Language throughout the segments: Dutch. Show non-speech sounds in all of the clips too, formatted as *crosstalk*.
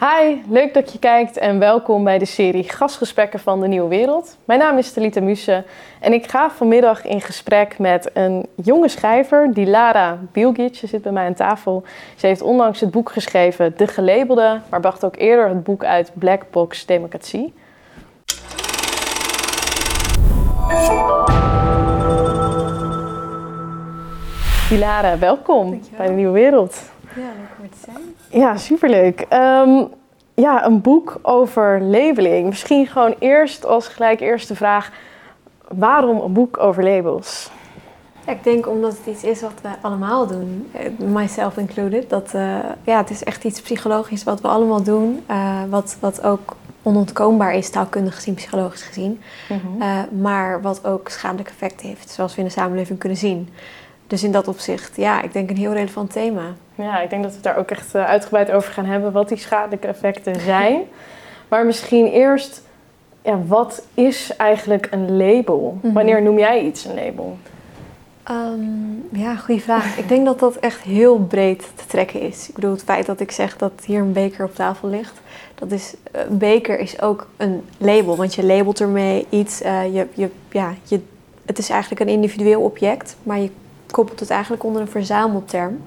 Hi, leuk dat je kijkt en welkom bij de serie Gastgesprekken van de Nieuwe Wereld. Mijn naam is Talita Muse en ik ga vanmiddag in gesprek met een jonge schrijver, Dilara Bielgic. Ze zit bij mij aan tafel. Ze heeft onlangs het boek geschreven De Gelabelde, maar bracht ook eerder het boek uit Black Box Democratie. Dilara, welkom Dankjewel. bij de Nieuwe Wereld. Ja, leuk om te zijn. Ja, superleuk. Ehm, ja, een boek over labeling. Misschien gewoon eerst als gelijk eerste vraag. Waarom een boek over labels? Ja, ik denk omdat het iets is wat we allemaal doen, eh, myself included. Dat, eh, ja, het is echt iets psychologisch wat we allemaal doen, eh, wat, wat ook onontkoombaar is, taalkundig gezien, psychologisch gezien. Eh, maar wat ook schadelijke effecten heeft, zoals we in de samenleving kunnen zien. Dus in dat opzicht, ja, ik denk een heel relevant thema. Ja, ik denk dat we het daar ook echt eh, uitgebreid over gaan hebben. Wat die schadelijke effecten zijn. *laughs* maar misschien eerst, ja, wat is eigenlijk een label? Mhm. Wanneer noem jij iets een label? Ehm, ja, goede vraag. Ik denk dat dat echt heel breed te trekken is. Ik bedoel, het feit dat ik zeg dat hier een beker op tafel ligt, dat is, een beker is ook een label. Want je labelt ermee iets, eh, je, je, ja, je, het is eigenlijk een individueel object, maar je koppelt het eigenlijk onder een verzamelterm.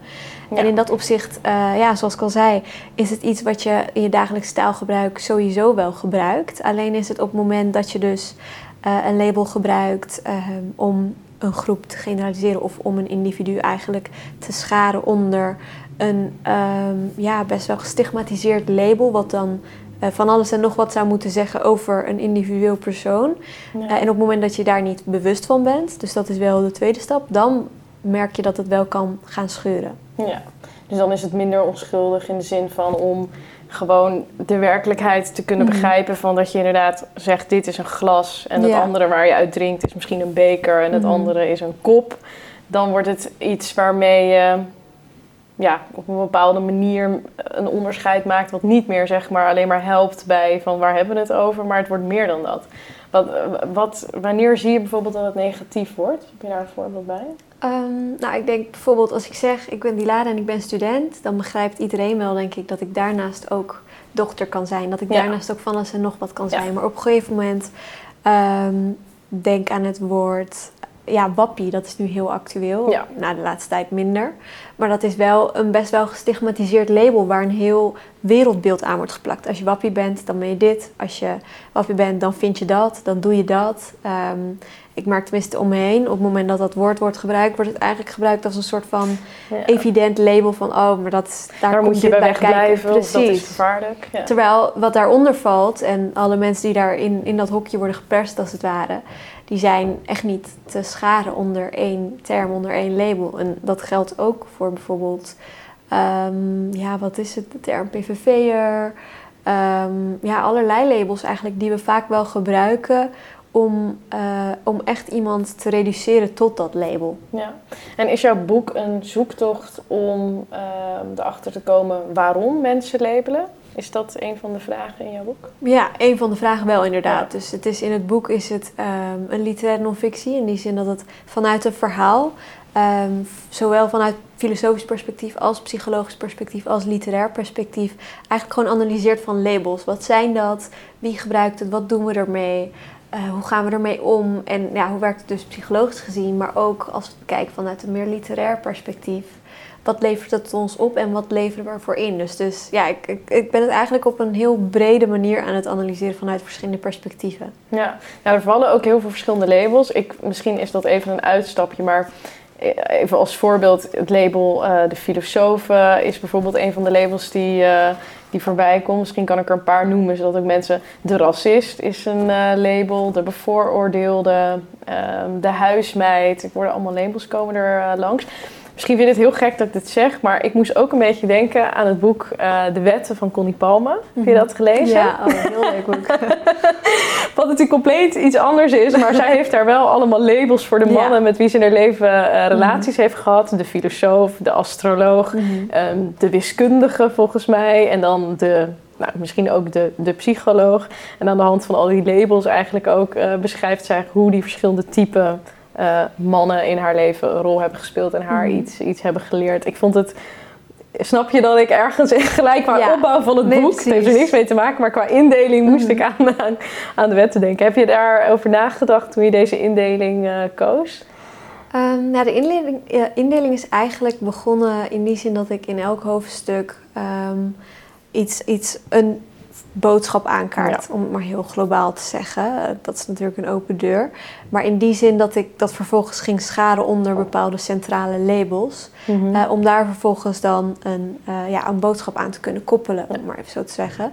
Ja. En in dat opzicht, eh, ja, zoals ik al zei, is het iets wat je in je dagelijks taalgebruik sowieso wel gebruikt. Alleen is het op het moment dat je dus eh, een label gebruikt eh, om een groep te generaliseren of om een individu eigenlijk te scharen onder een ehm, ja, best wel gestigmatiseerd label, wat dan eh, van alles en nog wat zou moeten zeggen over een individueel persoon. En op het moment dat je daar niet bewust van bent, dus dat is wel de tweede stap, dan merk je dat het wel kan gaan scheuren. Ja, dus dan is het minder onschuldig in de zin van om gewoon de werkelijkheid te kunnen Mhm. begrijpen. Van dat je inderdaad zegt, dit is een glas en het Ja. andere waar je uit drinkt is misschien een beker en het Mhm. andere is een kop. Dan wordt het iets waarmee je ja, op een bepaalde manier een onderscheid maakt wat niet meer zeg maar alleen maar helpt bij van waar hebben we het over, maar het wordt meer dan dat. Wat, wat, wanneer zie je bijvoorbeeld dat het negatief wordt? Heb je daar een voorbeeld bij? Ehm, nou, ik denk bijvoorbeeld als ik zeg ik ben Dilara en ik ben student, dan begrijpt iedereen wel, denk ik, dat ik daarnaast ook dochter kan zijn. Dat ik Ja. daarnaast ook van alles en nog wat kan Ja. zijn. Maar op een gegeven moment ehm, denk aan het woord. Ja, wappie, dat is nu heel actueel. Ja. Na de laatste tijd minder. Maar dat is wel een best wel gestigmatiseerd label waar een heel wereldbeeld aan wordt geplakt. Als je wappie bent, dan ben je dit. Als je wappie bent, dan vind je dat. Dan doe je dat. Ehm, ik merk tenminste om me heen, op het moment dat dat woord wordt gebruikt, wordt het eigenlijk gebruikt als een soort van Ja. evident label van, oh, maar dat, daar, moet je bij bij kijken. wegblijven, of dat is Precies. gevaarlijk. Ja. Terwijl wat daaronder valt en alle mensen die daar in, in dat hokje worden geperst als het ware, die zijn echt niet te scharen onder één term, onder één label. En dat geldt ook voor bijvoorbeeld, ehm, ja, wat is het, de term PVV'er. Ehm, ja, allerlei labels eigenlijk die we vaak wel gebruiken om, eh, om echt iemand te reduceren tot dat label. Ja. En is jouw boek een zoektocht om ehm, erachter te komen waarom mensen labelen? Is dat een van de vragen in jouw boek? Ja, een van de vragen wel inderdaad. Ja. Dus het is, in het boek is het ehm, een literaire non-fictie. In die zin dat het vanuit een verhaal, ehm, zowel vanuit filosofisch perspectief als psychologisch perspectief als literair perspectief, eigenlijk gewoon analyseert van labels. Wat zijn dat? Wie gebruikt het? Wat doen we ermee? Eh, hoe gaan we ermee om? En ja, hoe werkt het dus psychologisch gezien, maar ook als we kijken vanuit een meer literair perspectief. Wat levert het ons op en wat leveren we ervoor in? Dus, dus ja, ik, ik, ben het eigenlijk op een heel brede manier aan het analyseren vanuit verschillende perspectieven. Ja. ja, er vallen ook heel veel verschillende labels. Ik, misschien is dat even een uitstapje, maar eh, even als voorbeeld, het label eh, de filosoof eh, is bijvoorbeeld een van de labels die, die voorbij komt. Misschien kan ik er een paar noemen, zodat ook mensen... De racist is een eh, label, de bevooroordeelde, ehm, de huismeid. Ik worden allemaal labels komen er eh, langs. Misschien vind je het heel gek dat ik dit zeg, maar ik moest ook een beetje denken aan het boek eh, De Wetten van Connie Palme. Heb je dat gelezen? Ja, oh, heel leuk boek. *laughs* Wat natuurlijk compleet iets anders is, maar zij heeft daar wel allemaal labels voor de Ja. mannen met wie ze in haar leven eh, relaties heeft gehad. De filosoof, de astroloog, Mhm. ehm, de wiskundige volgens mij en dan de, nou, misschien ook de, de psycholoog. En aan de hand van al die labels eigenlijk ook eh, beschrijft zij hoe die verschillende typen eh, mannen in haar leven een rol hebben gespeeld en haar Mhm. iets, iets hebben geleerd. Ik vond het snap je dat ik ergens gelijk qua Ja. opbouw van het Nee, boek, het heeft er niks mee te maken, maar qua indeling moest Mhm. ik aan, aan, aan de wetten denken. Heb je daarover nagedacht toen je deze indeling eh, koos? Ehm, nou, de indeling, ja, indeling is eigenlijk begonnen in die zin dat ik in elk hoofdstuk ehm, iets, iets, een boodschap aankaart, om het maar heel globaal te zeggen. Eh, Dat is natuurlijk een open deur. Maar in die zin dat ik dat vervolgens ging scharen onder bepaalde centrale labels. eh, om daar vervolgens dan een, eh, ja, een boodschap aan te kunnen koppelen, om het maar even zo te zeggen.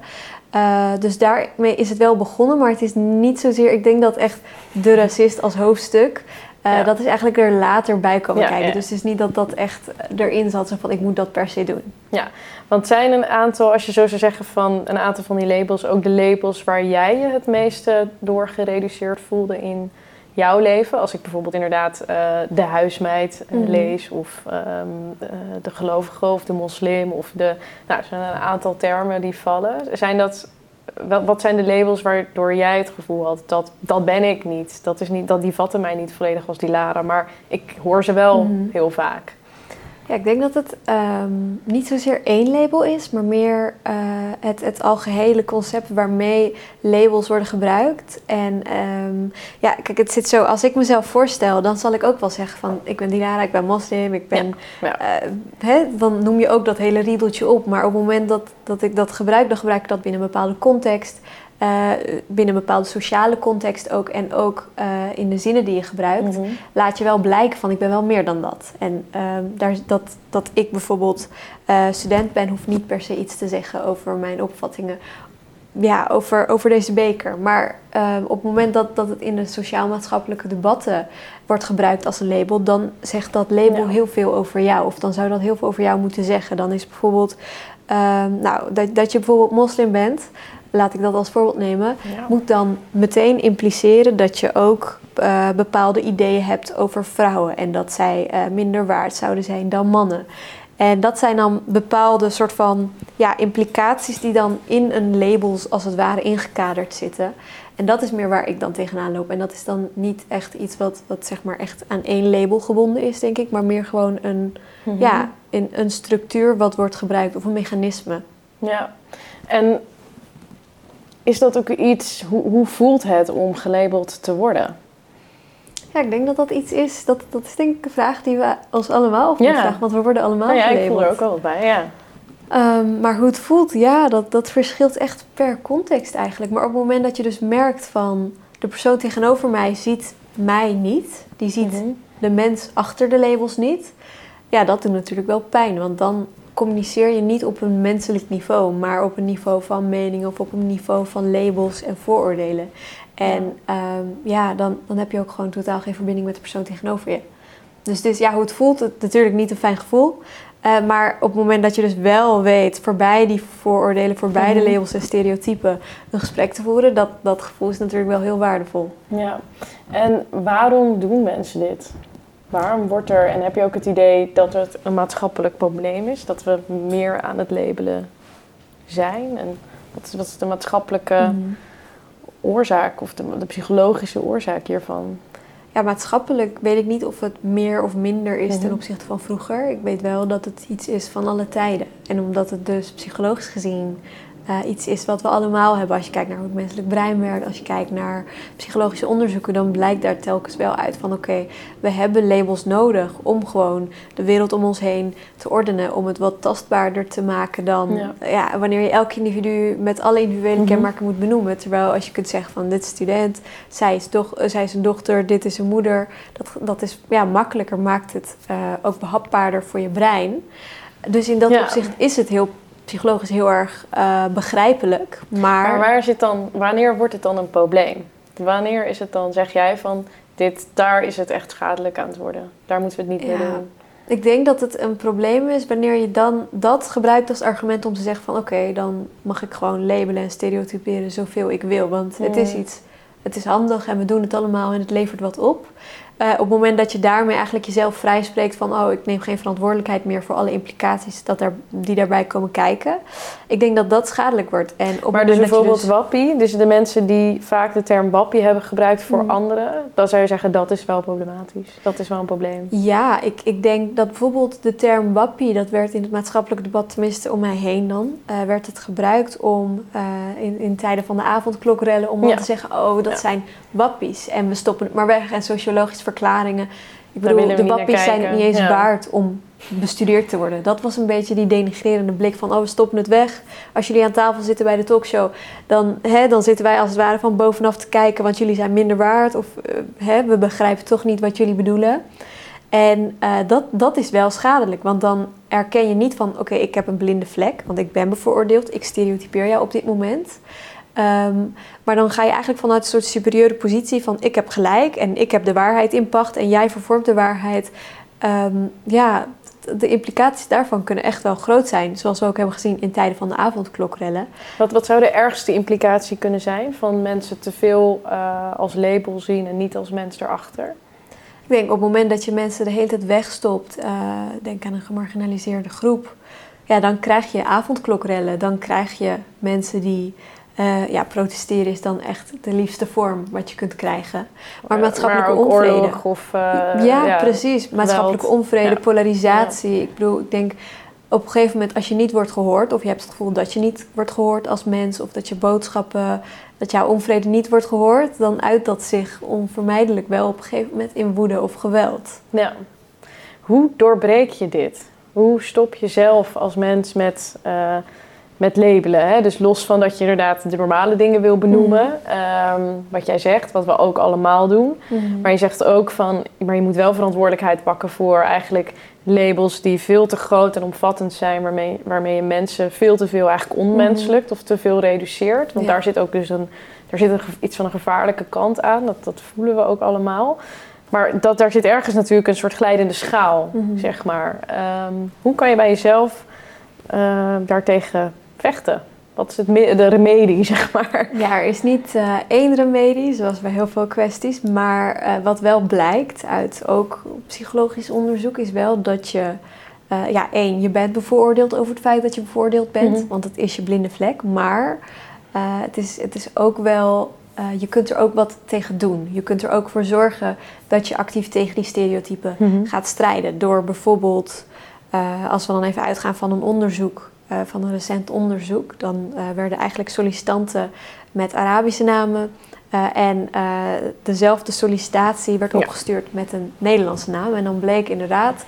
Dus daarmee is het wel begonnen, maar het is niet zozeer... Ik denk dat echt de racist als hoofdstuk... Ja. Dat is eigenlijk er later bij komen Ja, kijken. ja. Dus het is niet dat dat echt erin zat. Zo van, ik moet dat per se doen. Want zijn een aantal, als je zo zou zeggen van een aantal van die labels, ook de labels waar jij je het meeste door gereduceerd voelde in jouw leven? Als ik bijvoorbeeld inderdaad eh, de huismeid eh, Mhm. lees, of ehm, eh, de gelovige, of de moslim, of de. Nou, er zijn een aantal termen die vallen. Zijn dat. Wat zijn de labels waardoor jij het gevoel had dat dat ben ik niet? Dat is niet dat die vatten mij niet volledig als die Lara, maar ik hoor ze wel Mhm. heel vaak. Ja, ik denk dat het ehm, niet zozeer één label is, maar meer eh, het, het algehele concept waarmee labels worden gebruikt. En ehm, ja, kijk, het zit zo, als ik mezelf voorstel, dan zal ik ook wel zeggen van, ik ben Dilara, ik ben moslim, ik ben... Ja. eh, hè, dan noem je ook dat hele riedeltje op. Maar op het moment dat, dat ik dat gebruik, dan gebruik ik dat binnen een bepaalde context. Eh, binnen een bepaalde sociale context ook. En ook eh, in de zinnen die je gebruikt Mhm. laat je wel blijken van ik ben wel meer dan dat. En ehm, daar, dat, dat ik bijvoorbeeld eh, student ben, hoeft niet per se iets te zeggen over mijn opvattingen. Ja, over, over deze beker. Maar ehm, op het moment dat, dat het in de sociaal-maatschappelijke debatten wordt gebruikt als een label, dan zegt dat label Ja. heel veel over jou. Of dan zou dat heel veel over jou moeten zeggen. Dan is bijvoorbeeld, ehm, nou, dat, dat je bijvoorbeeld moslim bent, laat ik dat als voorbeeld nemen Ja. moet dan meteen impliceren dat je ook eh, bepaalde ideeën hebt over vrouwen en dat zij eh, minder waard zouden zijn dan mannen. En dat zijn dan bepaalde soort van ja, implicaties die dan in een label als het ware ingekaderd zitten. En dat is meer waar ik dan tegenaan loop. En dat is dan niet echt iets wat, wat zeg maar echt aan één label gebonden is, denk ik, maar meer gewoon een, Mhm. ja, een, een structuur wat wordt gebruikt of een mechanisme. Ja, en is dat ook iets, hoe, hoe voelt het om gelabeld te worden? Ja, ik denk dat dat iets is, dat, dat is denk ik een vraag die we ons allemaal af Ja. vragen, want we worden allemaal Nou ja, ik gelabeld. voel er ook wat bij, ja. Ehm, maar hoe het voelt, ja, dat, dat verschilt echt per context eigenlijk. Maar op het moment dat je dus merkt van de persoon tegenover mij ziet mij niet, die ziet Mhm. de mens achter de labels niet, ja, dat doet natuurlijk wel pijn. Want dan communiceer je niet op een menselijk niveau, maar op een niveau van mening of op een niveau van labels en vooroordelen. En ja, ja dan, dan heb je ook gewoon totaal geen verbinding met de persoon tegenover je. Dus, dus ja, hoe het voelt, het, natuurlijk niet een fijn gevoel. Eh, maar op het moment dat je dus wel weet, voorbij die vooroordelen, voorbij de Mhm. labels en stereotypen, een gesprek te voeren, dat, dat gevoel is natuurlijk wel heel waardevol. Ja, en waarom doen mensen dit? Waarom wordt er, en heb je ook het idee dat het een maatschappelijk probleem is? Dat we meer aan het labelen zijn? En wat is, wat is de maatschappelijke Mhm. oorzaak of de, de psychologische oorzaak hiervan? Ja, maatschappelijk weet ik niet of het meer of minder is ten Mhm. opzichte van vroeger. Ik weet wel dat het iets is van alle tijden. En omdat het dus psychologisch gezien eh, iets is wat we allemaal hebben. Als je kijkt naar hoe het menselijk brein werkt, als je kijkt naar psychologische onderzoeken, dan blijkt daar telkens wel uit van oké, we hebben labels nodig om gewoon de wereld om ons heen te ordenen, om het wat tastbaarder te maken dan Ja. ja. wanneer je elk individu met alle individuele Mhm. kenmerken moet benoemen. Terwijl als je kunt zeggen van dit is student, zij is, doch, eh, zij is een dochter, dit is een moeder, dat, dat is ja, makkelijker, maakt het eh, ook behapbaarder voor je brein. Dus in dat Ja. opzicht is het heel psychologisch heel erg eh, begrijpelijk. Maar, Maar waar zit dan, wanneer wordt het dan een probleem? Wanneer is het dan, zeg jij van, dit, daar is het echt schadelijk aan het worden. Daar moeten we het niet Ja. meer doen. ik denk dat het een probleem is wanneer je dan dat gebruikt als argument om te zeggen van oké, dan mag ik gewoon labelen en stereotyperen zoveel ik wil. Want het is Mm. iets, het is handig en we doen het allemaal en het levert wat op. eh, op het moment dat je daarmee eigenlijk jezelf vrijspreekt van oh, ik neem geen verantwoordelijkheid meer voor alle implicaties dat er, die daarbij komen kijken. Ik denk dat dat schadelijk wordt. En op maar dus bijvoorbeeld dus... wappie, dus de mensen die vaak de term wappie hebben gebruikt voor mm. anderen, dan zou je zeggen dat is wel problematisch. Dat is wel een probleem. Ja, ik, ik denk dat bijvoorbeeld de term wappie, dat werd in het maatschappelijk debat, tenminste om mij heen dan, uh, werd het gebruikt om uh, in, in tijden van de avondklokrellen om ja. te zeggen, oh dat zijn wappies en we stoppen het maar weg en sociologisch verklaringen. Ik bedoel, de wappies zijn niet eens waard om bestudeerd te worden. Dat was een beetje die denigrerende blik van... oh, we stoppen het weg. Als jullie aan tafel zitten bij de talkshow... dan, hè, dan zitten wij als het ware van bovenaf te kijken... want jullie zijn minder waard... of uh, hè, we begrijpen toch niet wat jullie bedoelen. En uh, dat, dat is wel schadelijk. Want dan erken je niet van... oké, okay, ik heb een blinde vlek... want ik ben bevooroordeeld. Ik stereotypeer jou op dit moment... Um, maar dan ga je eigenlijk vanuit een soort superieure positie van ik heb gelijk en ik heb de waarheid in pacht en jij vervormt de waarheid. Um, ja, de implicaties daarvan kunnen echt wel groot zijn. Zoals we ook hebben gezien in tijden van de avondklokrellen. Wat, wat zou de ergste implicatie kunnen zijn van mensen te veel uh, als label zien en niet als mens erachter? Ik denk op het moment dat je mensen de hele tijd wegstopt, uh, denk aan een gemarginaliseerde groep, ja, dan krijg je avondklokrellen. Dan krijg je mensen die uh, ja, protesteren is dan echt de liefste vorm wat je kunt krijgen. Maar maatschappelijke maar onvrede. Of, uh, ja, ja, precies. Maatschappelijke onvrede, ja. polarisatie. Ik bedoel, ik denk op een gegeven moment als je niet wordt gehoord, of je hebt het gevoel dat je niet wordt gehoord als mens, of dat je boodschappen, dat jouw onvrede niet wordt gehoord, dan uit dat zich onvermijdelijk wel op een gegeven moment in woede of geweld. Ja. Hoe doorbreek je dit? Hoe stop je zelf als mens met. Uh, met labelen. Hè? Dus los van dat je inderdaad de normale dingen wil benoemen, mm. wat jij zegt, wat we ook allemaal doen. Mm. Maar je zegt ook van, maar je moet wel verantwoordelijkheid pakken voor eigenlijk labels die veel te groot en omvattend zijn, waarmee, waarmee je mensen veel te veel eigenlijk onmenselijkt mm. of te veel reduceert. Want daar zit ook dus een, daar zit een, iets van een gevaarlijke kant aan, dat, dat voelen we ook allemaal. Maar dat, daar zit ergens natuurlijk een soort glijdende schaal, mm-hmm. zeg maar. Um, hoe kan je bij jezelf uh, daartegen vechten? Wat is het de remedie, *laughs* zeg maar? Ja, er is niet uh, één remedie, zoals bij heel veel kwesties. Maar uh, wat wel blijkt uit ook psychologisch onderzoek is wel dat je... Uh, ja, één, je bent bevooroordeeld over het feit dat je bevooroordeeld bent. Mm -hmm. Want dat is je blinde vlek. Maar het, is, het is ook wel... je kunt er ook wat tegen doen. Je kunt er ook voor zorgen dat je actief tegen die stereotypen mm -hmm. gaat strijden. Door bijvoorbeeld, als we dan even uitgaan van een onderzoek uh, van een recent onderzoek. Dan uh, werden eigenlijk sollicitanten met Arabische namen. Uh, en dezelfde sollicitatie werd opgestuurd met een Nederlandse naam. En dan bleek inderdaad,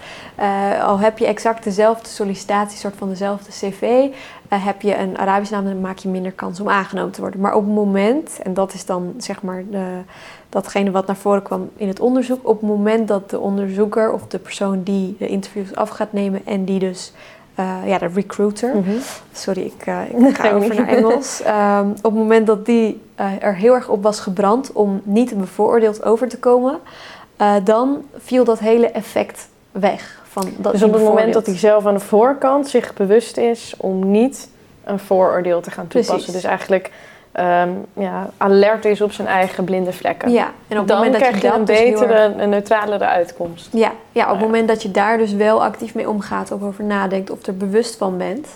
al heb je exact dezelfde sollicitatie, soort van dezelfde cv, heb je een Arabische naam, dan maak je minder kans om aangenomen te worden. Maar op het moment, en dat is dan zeg maar de, datgene wat naar voren kwam in het onderzoek, op het moment dat de onderzoeker of de persoon die de interviews af gaat nemen en die dus ja, de recruiter. Mm -hmm. Sorry, ik, ik *laughs* ga over naar Engels. Um, *laughs* op het moment dat die uh, er heel erg op was gebrand om niet bevooroordeeld over te komen, dan viel dat hele effect weg. Van dat dus op het moment dat hij zelf aan de voorkant zich bewust is om niet een vooroordeel te gaan toepassen. Precies. Dus eigenlijk um, ja, alert is op zijn eigen blinde vlekken. Ja, en op het moment dat je, je een dus betere, een neutralere uitkomst. Ja, ja op het moment dat je daar dus wel actief mee omgaat, of over nadenkt, of er bewust van bent.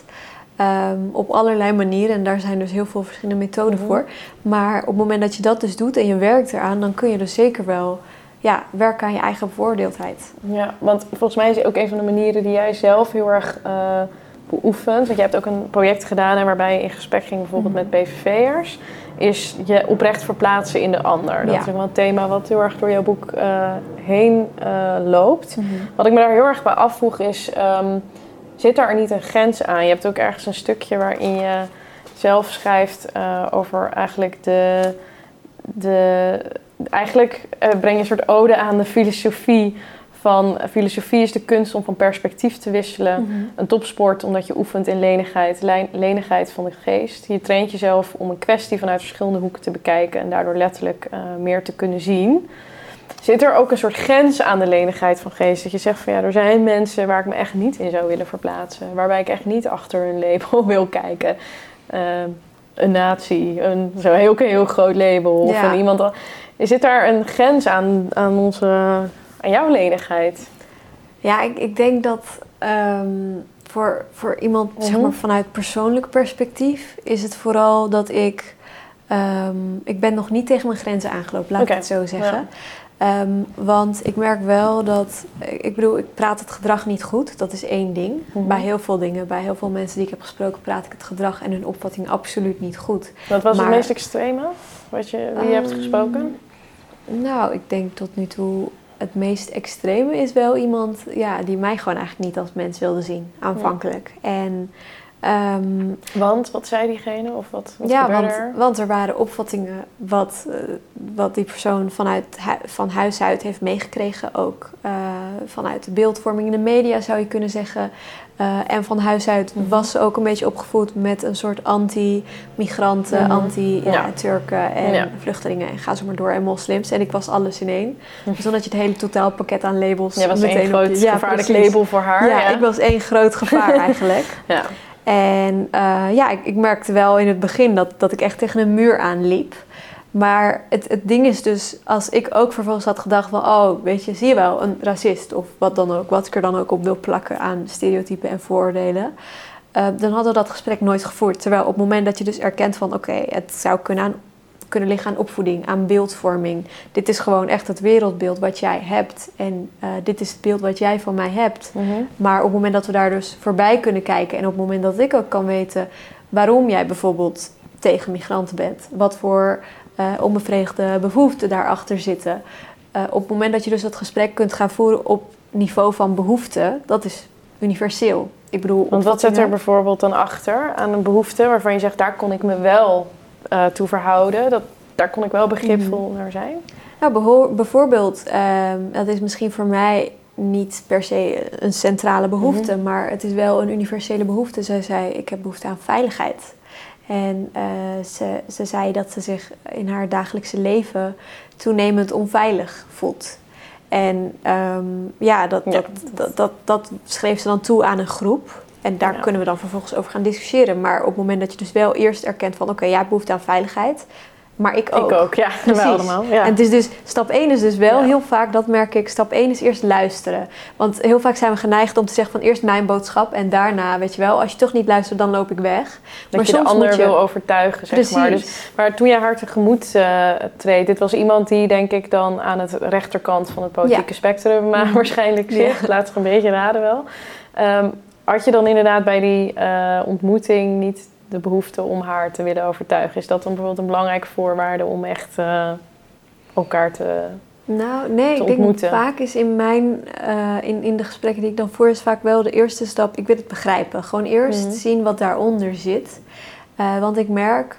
Um, op allerlei manieren, en daar zijn dus heel veel verschillende methoden mm -hmm. voor. Maar op het moment dat je dat dus doet en je werkt eraan, dan kun je dus zeker wel ja, werken aan je eigen bevoordeeldheid. Ja, want volgens mij is ook een van de manieren die jij zelf heel erg uh, beoefent. Want je hebt ook een project gedaan en waarbij je in gesprek ging bijvoorbeeld mm. met BVV'ers. Is je oprecht verplaatsen in de ander. Dat ja. is wel een thema wat heel erg door jouw boek uh, heen uh, loopt. -hmm. Wat ik me daar heel erg bij afvroeg is... Um, zit daar niet een grens aan? Je hebt ook ergens een stukje waarin je zelf schrijft uh, over eigenlijk de... de eigenlijk breng je een soort ode aan de filosofie van filosofie is de kunst om van perspectief te wisselen. Mm -hmm. Een topsport omdat je oefent in lenigheid, lenigheid van de geest. Je traint jezelf om een kwestie vanuit verschillende hoeken te bekijken en daardoor letterlijk uh, meer te kunnen zien. Zit er ook een soort grens aan de lenigheid van geest? Dat je zegt van ja, er zijn mensen waar ik me echt niet in zou willen verplaatsen. Waarbij ik echt niet achter een label *laughs* wil kijken. Uh, een natie, een zo heel, heel groot label of een iemand. Zit daar een grens aan, aan, onze, aan jouw lenigheid? Ja, ik, ik denk dat ehm, voor, voor iemand zeg Mhm. maar, vanuit persoonlijk perspectief is het vooral dat ik. ehm, ik ben nog niet tegen mijn grenzen aangelopen, laat ik het zo zeggen. Ehm, want ik merk wel dat, ik bedoel, ik praat het gedrag niet goed. Dat is één ding. Mhm. Bij heel veel dingen, bij heel veel mensen die ik heb gesproken, praat ik het gedrag en hun opvatting absoluut niet goed. Wat was Maar- het meest extreme wat je, wie je hebt gesproken? Nou, ik denk tot nu toe het meest extreme is wel iemand ja, die mij gewoon eigenlijk niet als mens wilde zien, aanvankelijk. En ehm, Want, wat zei diegene? Of wat, wat ja, want, er? want er waren opvattingen wat, eh, wat die persoon vanuit hu- van huis uit heeft meegekregen. Ook eh, vanuit de beeldvorming in de media zou je kunnen zeggen. Eh, en van huis uit Mhm. was ze ook een beetje opgevoed met een soort anti-migranten. Ja. anti-Turken en Ja. vluchtelingen. En ga zo maar door en moslims. En ik was alles in één. *laughs* Dus dan had je het hele totaalpakket aan labels. Jij was meteen één op groot je- Ja, gevaarlijk label voor haar. Ja, ik was één groot gevaar *laughs* eigenlijk. Ja. En eh, ja, ik, ik merkte wel in het begin dat, dat ik echt tegen een muur aanliep. Maar het, het ding is dus, als ik ook vervolgens had gedacht van... oh, weet je, zie je wel, een racist of wat dan ook... wat ik er dan ook op wil plakken aan stereotypen en vooroordelen... eh, dan hadden we dat gesprek nooit gevoerd. Terwijl op het moment dat je dus erkent van... oké, het zou kunnen, aan, kunnen liggen aan opvoeding, aan beeldvorming... dit is gewoon echt het wereldbeeld wat jij hebt... en eh, dit is het beeld wat jij van mij hebt... Mhm. Maar op het moment dat we daar dus voorbij kunnen kijken en op het moment dat ik ook kan weten waarom jij bijvoorbeeld tegen migranten bent, wat voor eh onbevredigde behoeften daarachter zitten, eh, op het moment dat je dus dat gesprek kunt gaan voeren op niveau van behoeften, dat is universeel. Ik bedoel, Want wat zit er bijvoorbeeld dan achter aan een behoefte waarvan je zegt, daar kon ik me wel eh toe verhouden? Dat, daar kon ik wel begripvol Mhm. naar zijn? Nou, bijvoorbeeld, ehm, dat is misschien voor mij niet per se een centrale behoefte, Mhm. maar het is wel een universele behoefte. Zij zei, ik heb behoefte aan veiligheid. En eh, ze, ze zei dat ze zich in haar dagelijkse leven toenemend onveilig voelt. En ehm, ja, dat, Ja. Dat, dat, dat, dat schreef ze dan toe aan een groep. En daar Ja. kunnen we dan vervolgens over gaan discussiëren. Maar op het moment dat je dus wel eerst erkent van... oké, jij hebt behoefte aan veiligheid, maar ik ook. Ik ook, ja. *laughs* Precies. Wij allemaal. Ja. En het is dus, stap 1 is dus wel Ja. heel vaak, dat merk ik, stap 1 is eerst luisteren. Want heel vaak zijn we geneigd om te zeggen van eerst mijn boodschap en daarna, weet je wel, als je toch niet luistert, dan loop ik weg. dat maar je de ander je- wil overtuigen, zeg Precies. maar. Dus, maar toen jij haar tegemoet eh treedt, dit was iemand die denk ik dan aan het rechterkant van het politieke spectrum eh, Mhm. waarschijnlijk zit. Laat het een beetje raden wel. Ehm, had je dan inderdaad bij die eh, ontmoeting niet de behoefte om haar te willen overtuigen? Is dat dan bijvoorbeeld een belangrijke voorwaarde om echt eh, elkaar te... Nou, nee, te ik denk vaak is in mijn, eh, in, in de gesprekken die ik dan voer, is vaak wel de eerste stap, ik wil het begrijpen. Gewoon eerst Mhm. zien wat daaronder zit. Eh, want ik merk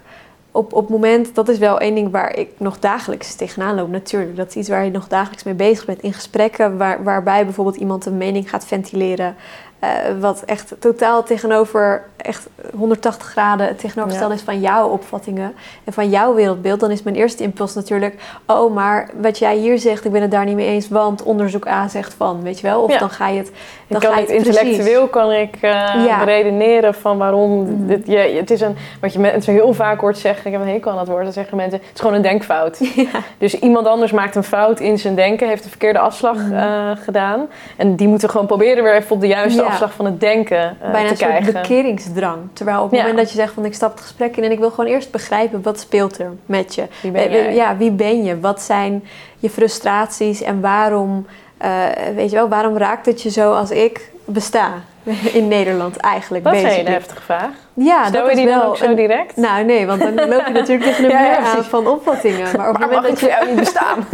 op, op het moment, dat is wel één ding waar ik nog dagelijks tegenaan loop natuurlijk. Dat is iets waar je nog dagelijks mee bezig bent. In gesprekken waar, waarbij bijvoorbeeld iemand een mening gaat ventileren. Eh, wat echt totaal tegenover, echt 180 graden het tegenovergestelde is van jouw opvattingen en van jouw wereldbeeld. Dan is mijn eerste impuls natuurlijk, oh maar wat jij hier zegt, ik ben het daar niet mee eens, want onderzoek A zegt van, weet je wel? Of Ja. dan ga je het, Ik dan kan ga je het precies. intellectueel kan ik eh, Ja. beredeneren van waarom Mhm. dit, je, het is een wat je mensen heel vaak hoort zeggen. Ik heb een hekel aan dat woord. Dan zeggen mensen: het is gewoon een denkfout. *laughs* Dus iemand anders maakt een fout in zijn denken, heeft de verkeerde afslag Mhm. eh, gedaan, en die moeten gewoon proberen weer even op de juiste Ja. Afslag van het denken eh, Bijna te een soort krijgen. bekeringsdrang. Terwijl op het moment dat je zegt van ik stap het gesprek in en ik wil gewoon eerst begrijpen wat speelt er met je. Wie ben Eh, jij? Ja, wie ben je? Wat zijn je frustraties en waarom, eh, weet je wel, waarom raakt het je zo als ik besta *laughs* in Nederland eigenlijk? Dat is een heftige vraag. Ja, Stel dat je is die dan wel ook zo een- direct? Nou nee, want dan loop je natuurlijk *laughs* tegen een Ja, muur aan van opvattingen. Maar op het moment dat je jou niet bestaan? *laughs*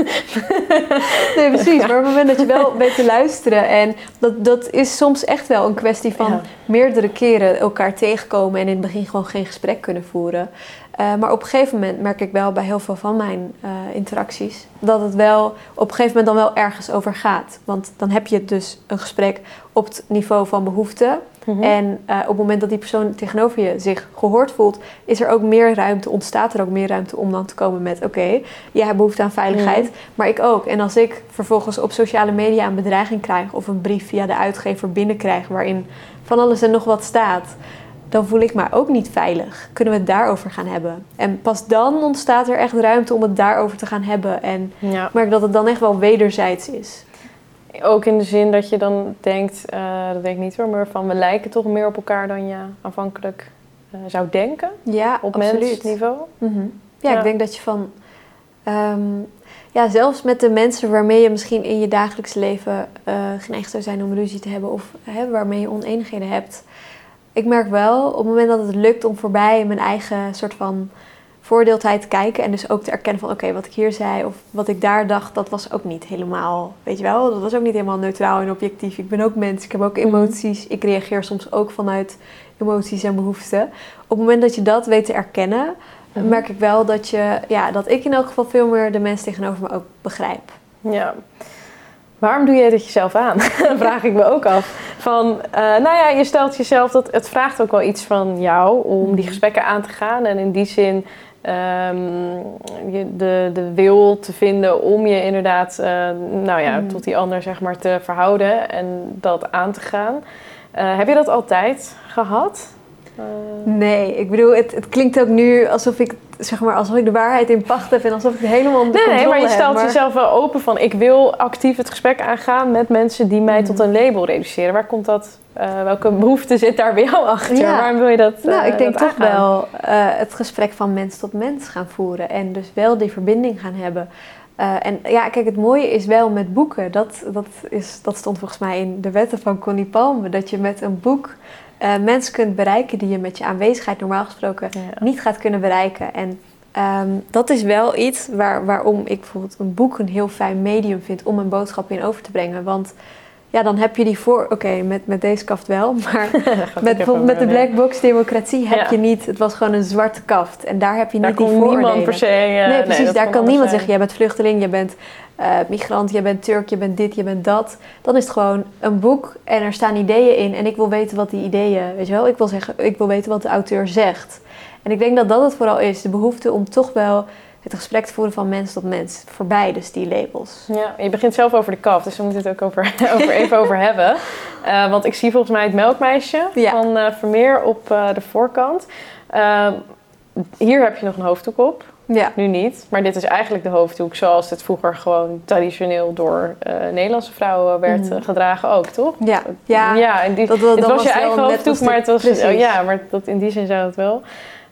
Nee, precies. Maar op het moment dat je wel weet te luisteren. En dat, dat is soms echt wel een kwestie van Ja. meerdere keren elkaar tegenkomen. En in het begin gewoon geen gesprek kunnen voeren. Eh, maar op een gegeven moment merk ik wel bij heel veel van mijn eh, interacties. Dat het wel op een gegeven moment dan wel ergens over gaat. Want dan heb je dus een gesprek op het niveau van behoeften. Mhm. En eh, op het moment dat die persoon tegenover je zich gehoord voelt, is er ook meer ruimte, ontstaat er ook meer ruimte om dan te komen met: oké, jij hebt behoefte aan veiligheid, Mhm. maar ik ook. En als ik vervolgens op sociale media een bedreiging krijg of een brief via de uitgever binnenkrijg waarin van alles en nog wat staat, dan voel ik me ook niet veilig. Kunnen we het daarover gaan hebben? En pas dan ontstaat er echt ruimte om het daarover te gaan hebben. En Ja. merk dat het dan echt wel wederzijds is. Ook in de zin dat je dan denkt, eh, dat denk ik niet hoor, maar van we lijken toch meer op elkaar dan je aanvankelijk eh, zou denken Ja, op absoluut. mensniveau. Mhm. Ja, Ja. ik denk dat je van... ehm, ja, zelfs met de mensen waarmee je misschien in je dagelijks leven eh, geneigd zou zijn om ruzie te hebben... of hè, waarmee je oneenigheden hebt. Ik merk wel, op het moment dat het lukt om voorbij mijn eigen soort van voordeeltijd kijken... en dus ook te erkennen van, oké, wat ik hier zei of wat ik daar dacht... dat was ook niet helemaal, weet je wel, dat was ook niet helemaal neutraal en objectief. Ik ben ook mens, ik heb ook emoties. Ik reageer soms ook vanuit emoties en behoeften. Op het moment dat je dat weet te erkennen Mhm. merk ik wel dat, je, ja, dat ik in elk geval veel meer de mensen tegenover me ook begrijp. Ja. Waarom doe je dit jezelf aan? *laughs* Vraag ik me ook af. Van, eh, nou ja, je stelt jezelf dat het vraagt ook wel iets van jou om die Mhm. gesprekken aan te gaan. En in die zin je de, de wil te vinden om je inderdaad, eh, nou ja, Mhm. tot die ander zeg maar te verhouden en dat aan te gaan. Eh, heb je dat altijd gehad? Eh, Nee, ik bedoel, het, het klinkt ook nu alsof ik, zeg maar, alsof ik de waarheid in pacht heb en alsof ik het helemaal onder Nee, nee, controle maar je heb, stelt maar- jezelf wel open van... ik wil actief het gesprek aangaan met mensen die mij tot een label reduceren. Waar komt dat... eh, welke behoefte zit daar bij jou achter? Ja. Waarom wil je dat Nou, eh, ik denk toch aangaan? wel eh, het gesprek van mens tot mens gaan voeren. En dus wel die verbinding gaan hebben. En ja, kijk, het mooie is wel met boeken. Dat, dat, is, dat stond volgens mij in de wetten van Connie Palme. Dat je met een boek eh, mensen kunt bereiken die je met je aanwezigheid normaal gesproken Ja. niet gaat kunnen bereiken. En ehm, dat is wel iets waar, waarom ik bijvoorbeeld een boek een heel fijn medium vind om een boodschap in over te brengen. Want ja, dan heb je die voor. Oké, met, met deze kaft wel, *laughs* maar met, bijvoorbeeld met de black box democratie heb Ja. je niet. Het was gewoon een zwarte kaft. En daar heb je Daar niet die vooroordelen. niemand per se... eh, nee, precies. daar kan niemand zeggen: jij bent vluchteling, je bent eh, migrant, je bent Turk, je bent dit, je bent dat. Dan is het gewoon een boek en er staan ideeën in. En ik wil weten wat die ideeën, weet je wel, ik wil, zeggen, ik wil weten wat de auteur zegt. En ik denk dat dat het vooral is: de behoefte om toch wel het gesprek te voeren van mens tot mens. Voorbij dus die labels. Ja, je begint zelf over de kaf, dus we moeten het ook over, *laughs* over even over hebben. Eh, want ik zie volgens mij het melkmeisje Ja. van eh, Vermeer op eh, de voorkant. Ehm, hier heb je nog een hoofddoek op. Ja. Nu niet, maar dit is eigenlijk de hoofddoek zoals het vroeger gewoon traditioneel door Nederlandse vrouwen werd Mhm. gedragen ook, toch? Ja, ja. ja die, Dat, dat, het was je eigen hoofddoek, maar het was oh, ja, maar dat, in die zin zou het wel.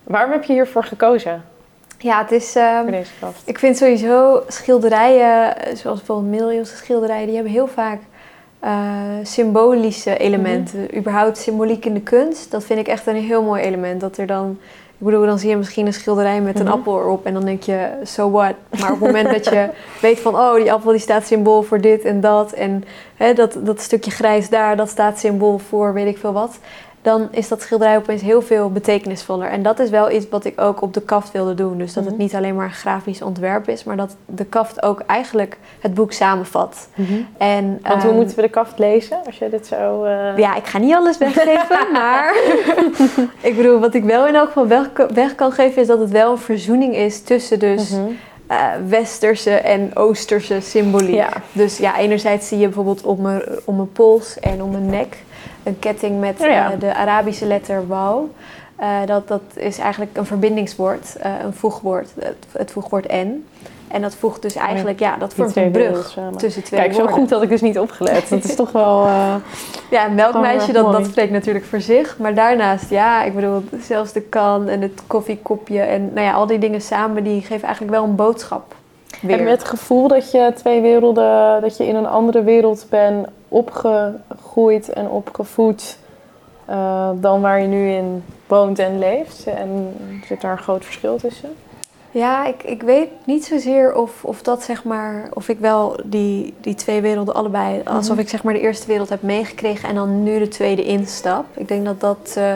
Waarom heb je hiervoor gekozen Ja, het is. ehm, voor deze kast? Ik vind sowieso schilderijen, eh, zoals bijvoorbeeld middeleeuwse schilderijen, die hebben heel vaak eh, symbolische elementen. Mhm. Überhaupt symboliek in de kunst, dat vind ik echt een heel mooi element. Dat er dan, ik bedoel, dan zie je misschien een schilderij met een Mhm. appel erop en dan denk je, so what? Maar op het moment dat je *laughs* weet van, oh, die appel die staat symbool voor dit en dat en hè, dat, dat stukje grijs daar, dat staat symbool voor weet ik veel wat. Dan is dat schilderij opeens heel veel betekenisvoller. En dat is wel iets wat ik ook op de kaft wilde doen. Dus dat het Mhm. niet alleen maar een grafisch ontwerp is, maar dat de kaft ook eigenlijk het boek samenvat. En, Want hoe ehm, moeten we de kaft lezen als je dit zo... eh, ja, ik ga niet alles weggeven, *laughs* maar ik bedoel, wat ik wel in elk geval weg, weg kan geven, is dat het wel een verzoening is tussen dus mhm. eh, westerse en oosterse symboliek. Ja. Dus ja, enerzijds zie je bijvoorbeeld op mijn, om mijn pols en om mijn nek een ketting met Oh ja. eh, de Arabische letter wauw. Eh, dat, dat is eigenlijk een verbindingswoord, eh, een voegwoord, het, het voegwoord en. En dat voegt dus eigenlijk, ja, dat vormt een brug tussen twee Kijk, zo goed had ik dus niet opgelet. Dat is toch wel... *laughs* Ja, een melkmeisje, dat, mooi. dat spreekt natuurlijk voor zich. Maar daarnaast, ja, ik bedoel, zelfs de kan en het koffiekopje en nou ja, al die dingen samen, die geven eigenlijk wel een boodschap. Weer. Heb je het gevoel dat je twee werelden, dat je in een andere wereld bent opgegroeid en opgevoed eh, dan waar je nu in woont en leeft? En zit daar een groot verschil tussen? Ja, ik, ik weet niet zozeer of, of dat zeg maar, of ik wel die, die twee werelden allebei, alsof Mhm. ik zeg maar de eerste wereld heb meegekregen en dan nu de tweede instap. Ik denk dat dat eh,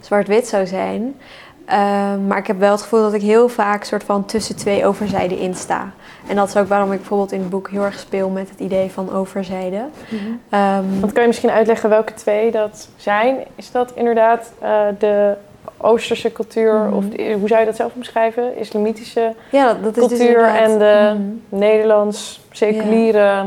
zwart-wit zou zijn. Ehm, maar ik heb wel het gevoel dat ik heel vaak soort van tussen twee overzijden insta. En dat is ook waarom ik bijvoorbeeld in het boek heel erg speel met het idee van overzijden. Ehm, Want kan je misschien uitleggen welke twee dat zijn? Is dat inderdaad eh, de Oosterse cultuur, Mhm. of de- hoe zou je dat zelf omschrijven? Islamitische, ja, dat, dat is dus cultuur en de- Mhm. Nederlands, seculiere ja,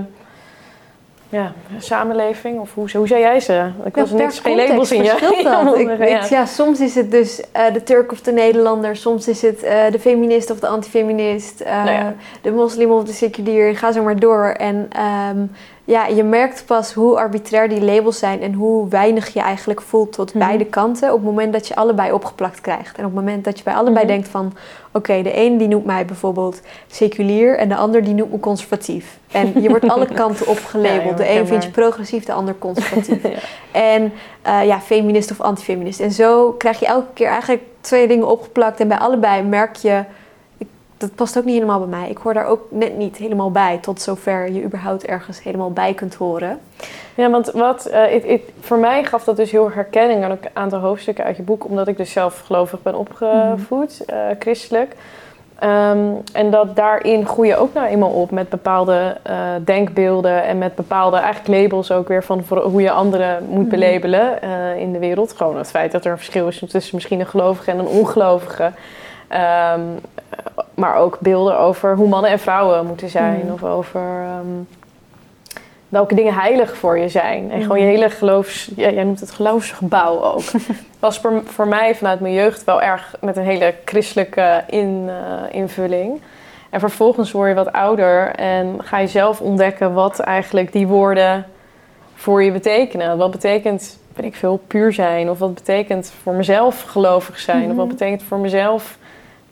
samenleving? Of hoe, hoe zei jij ze? Ik Ja, was niks, geen labels in je. *laughs* Ja, Ik- ik- ja. ja, soms is het dus eh, de Turk of de Nederlander, soms is het eh, de feminist of de antifeminist, Nou ja. de moslim of de seculier, ga zo maar door. En ehm, ja, je merkt pas hoe arbitrair die labels zijn en hoe weinig je eigenlijk voelt tot Mhm. beide kanten op het moment dat je allebei opgeplakt krijgt. En op het moment dat je bij allebei Mhm. denkt van, oké, de een die noemt mij bijvoorbeeld seculier en de ander die noemt me conservatief. En je wordt alle *laughs* kanten opgelabeld. Ja, de een vind je progressief, de ander conservatief. *laughs* Ja. En eh, ja, feminist of antifeminist. En zo krijg je elke keer eigenlijk twee dingen opgeplakt. En bij allebei merk je, dat past ook niet helemaal bij mij. Ik hoor daar ook net niet helemaal bij. Tot zover je überhaupt ergens helemaal bij kunt horen. Ja, want wat, eh, it- it- voor mij gaf dat dus heel erg herkenning aan een aantal hoofdstukken uit je boek, omdat ik dus zelf gelovig ben opgevoed, eh, christelijk. Ehm, en dat daarin groei je ook nou eenmaal op met bepaalde eh, denkbeelden en met bepaalde eigenlijk labels ook weer van hoe je anderen moet Mhm. belabelen in de wereld. Gewoon het feit dat er een verschil is tussen misschien een gelovige en een ongelovige. Ehm, maar ook beelden over hoe mannen en vrouwen moeten zijn. Mhm. Of over ehm, welke dingen heilig voor je zijn. En gewoon je Mhm. hele geloofs... Ja, jij noemt het geloofsgebouw ook. *laughs* was voor, voor mij vanuit mijn jeugd wel erg met een hele christelijke in, eh, invulling. En vervolgens word je wat ouder en ga je zelf ontdekken wat eigenlijk die woorden voor je betekenen. Wat betekent, weet ik veel, puur zijn? Of wat betekent voor mezelf gelovig zijn? Of wat Mhm. betekent voor mezelf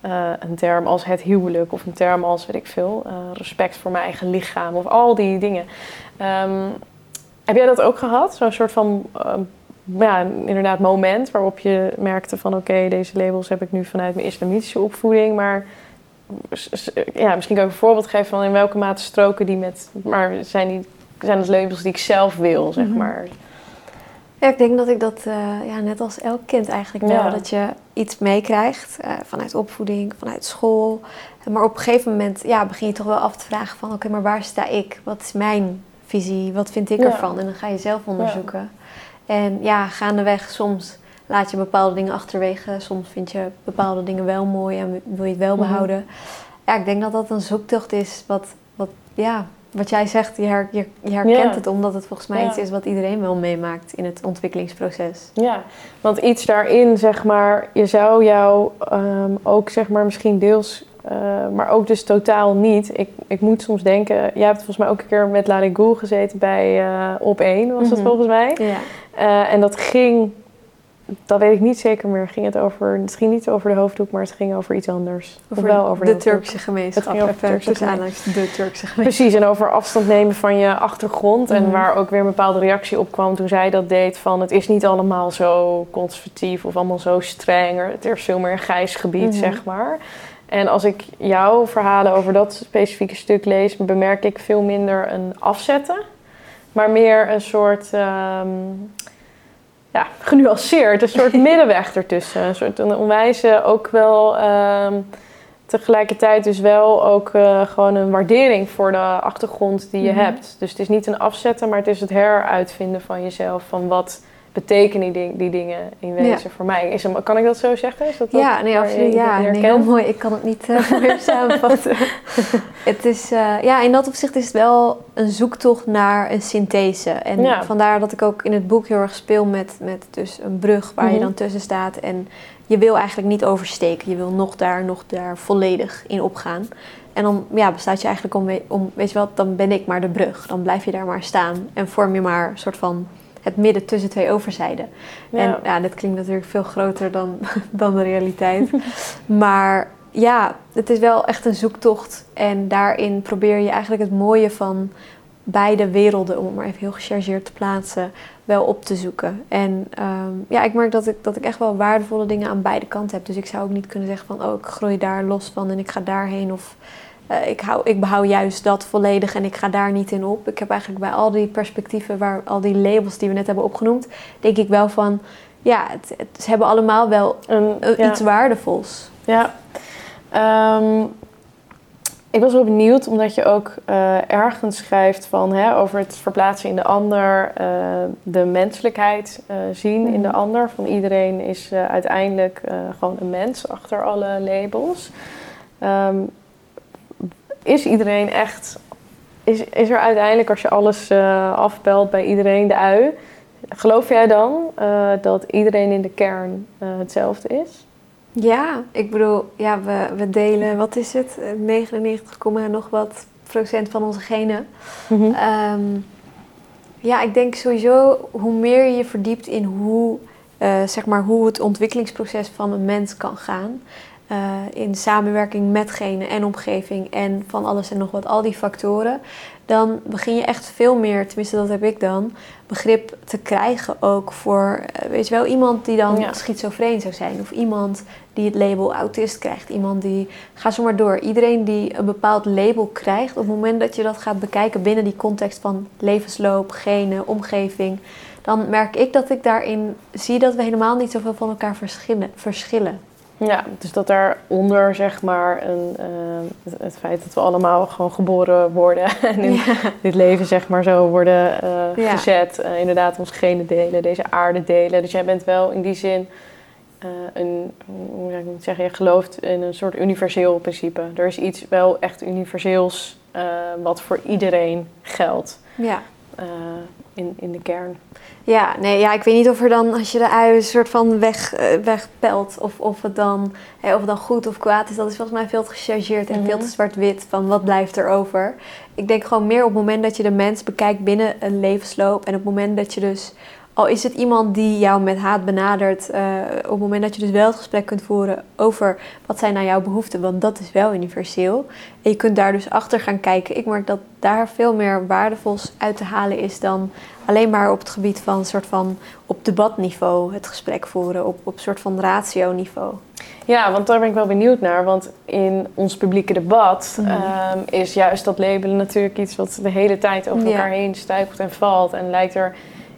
eh, een term als het huwelijk? Of een term als, weet ik veel, eh, respect voor mijn eigen lichaam? Of al die dingen. Ehm, heb jij dat ook gehad? Zo'n soort van, ehm, ja, inderdaad moment waarop je merkte van... oké, deze labels heb ik nu vanuit mijn islamitische opvoeding, maar... Ja, misschien kan ik een voorbeeld geven van in welke mate stroken die met... Maar zijn, die, zijn het labels die ik zelf wil, zeg Mhm. maar. Ja, ik denk dat ik dat eh, ja, net als elk kind eigenlijk wel. Ja. Dat je iets meekrijgt eh, vanuit opvoeding, vanuit school. Maar op een gegeven moment ja, begin je toch wel af te vragen van... oké, maar waar sta ik? Wat is mijn visie? Wat vind ik Ja. ervan? En dan ga je zelf onderzoeken. En ja, gaandeweg soms laat je bepaalde dingen achterwege. Soms vind je bepaalde dingen wel mooi en wil je het wel Mhm. behouden. Ja, ik denk dat dat een zoektocht is wat, wat, ja, wat jij zegt. Je, her- je, je herkent Ja. het omdat het volgens mij Ja. iets is wat iedereen wel meemaakt in het ontwikkelingsproces. Ja, want iets daarin, zeg maar, je zou jou ehm, ook, zeg maar, misschien deels, eh, maar ook dus totaal niet. Ik, ik moet soms denken, jij hebt volgens mij ook een keer met Larry Goel gezeten bij eh, Op 1, was dat Mhm. volgens mij. Ja. Eh, en dat ging, dat weet ik niet zeker meer, ging het over, ging niet over de hoofddoek, maar het ging over iets anders. Of Over wel over de. Turkse gemeenschap. Het ging over Turkse aanhalingstekens, de Turkse gemeenschap. Precies, en over afstand nemen van je achtergrond. En Mhm. waar ook weer een bepaalde reactie op kwam toen zij dat deed. Van het is niet allemaal zo conservatief of allemaal zo strenger. Het is veel meer een grijs gebied, Mhm. zeg maar. En als ik jouw verhalen over dat specifieke stuk lees, bemerk ik veel minder een afzetten. Maar meer een soort, ehm, ja, genuanceerd, een soort *laughs* middenweg ertussen. Een soort een onwijze, ook wel ehm, tegelijkertijd dus wel ook eh, gewoon een waardering voor de achtergrond die je Mhm. hebt. Dus het is niet een afzetten, maar het is het heruitvinden van jezelf. Van wat betekenen die, die dingen in wezen voor mij. Is hem, kan ik dat zo zeggen? Is dat Ja, nee, absoluut. Ja, nee, heel mooi. Ik kan het niet eh, *laughs* meer samenvatten. *laughs* het is, eh, ja, in dat opzicht is het wel een zoektocht naar een synthese. En Ja. vandaar dat ik ook in het boek heel erg speel met, met dus een brug waar je Mhm. dan tussen staat. En je wil eigenlijk niet oversteken. Je wil nog daar, nog daar volledig in opgaan. En dan ja, bestaat je eigenlijk om, om, weet je wat, dan ben ik maar de brug. Dan blijf je daar maar staan en vorm je maar een soort van het midden tussen twee overzijden. Ja. En ja, dit klinkt natuurlijk veel groter dan, *laughs* dan de realiteit. *laughs* maar ja, het is wel echt een zoektocht. En daarin probeer je eigenlijk het mooie van beide werelden, om het maar even heel gechargeerd te plaatsen, wel op te zoeken. En ehm, ja, ik merk dat ik, dat ik echt wel waardevolle dingen aan beide kanten heb. Dus ik zou ook niet kunnen zeggen van, oh, ik groei daar los van en ik ga daarheen. Of eh, ik, hou, ik behoud juist dat volledig en ik ga daar niet in op. Ik heb eigenlijk bij al die perspectieven, waar, al die labels die we net hebben opgenoemd, denk ik wel van, ja, het, het- ze hebben allemaal wel Een- eh, ja. iets waardevols. Ja. Ehm, ik was wel benieuwd, omdat je ook eh, ergens schrijft van, hè, over het verplaatsen in de ander, de menselijkheid zien in de Mhm. ander. Van iedereen is uiteindelijk gewoon een mens achter alle labels. Ehm, is iedereen echt is, is er uiteindelijk, als je alles uh, afbelt bij iedereen, de ui, geloof jij dan uh, dat iedereen in de kern uh, hetzelfde is? Ja, ik bedoel, ja, we, we delen, wat is het, 99, nog wat procent van onze genen. Mm -hmm. um, ja, ik denk sowieso hoe meer je je verdiept in hoe, zeg maar, hoe het ontwikkelingsproces van een mens kan gaan. Uh, in samenwerking met genen en omgeving en van alles en nog wat, al die factoren, dan begin je echt veel meer, tenminste dat heb ik dan, begrip te krijgen ook voor, uh, weet je wel, iemand die dan ja. schizofreen zou zijn of iemand die het label autist krijgt, iemand die, ga zo maar door, iedereen die een bepaald label krijgt, op het moment dat je dat gaat bekijken binnen die context van levensloop, genen, omgeving, dan merk ik dat ik daarin zie dat we helemaal niet zoveel van elkaar verschillen. verschillen. Ja, dus dat daaronder zeg maar een, uh, het, feit dat we allemaal gewoon geboren worden *laughs* en in ja. dit leven zeg maar zo worden uh, ja. gezet. Uh, inderdaad ons genen delen, deze aarde delen. Dus jij bent wel in die zin een, hoe zou ik het zeggen, je gelooft in een soort universeel principe. Er is iets wel echt universeels wat voor iedereen geldt. Ja. In, in de kern. Ja, nee, ja, ik weet niet of er dan, als je de ui een soort van weg, uh, wegpelt, of, of, het dan, hey, of het dan goed of kwaad is. Dat is volgens mij veel te gechargeerd en mm -hmm. veel te zwart-wit van wat blijft er over. Ik denk gewoon meer op het moment dat je de mens bekijkt binnen een levensloop. En op het moment dat je dus, al is het iemand die jou met haat benadert, uh, op het moment dat je dus wel het gesprek kunt voeren over wat zijn nou jouw behoeften, want dat is wel universeel. En je kunt daar dus achter gaan kijken. Ik merk dat daar veel meer waardevols uit te halen is dan alleen maar op het gebied van een soort van op debatniveau het gesprek voeren, op, op soort van ratio-niveau. Ja, want daar ben ik wel benieuwd naar. Want in ons publieke debat mm. um, is juist dat labelen natuurlijk iets wat de hele tijd over elkaar heen stuikelt en valt. En lijkt er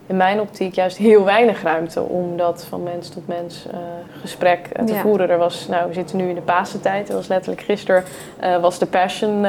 in mijn optiek juist heel weinig ruimte om dat van mens tot mens uh, gesprek uh, te ja. voeren. Er was, nou, we zitten nu in de Pasentijd. Dat was letterlijk gisteren uh, was de Passion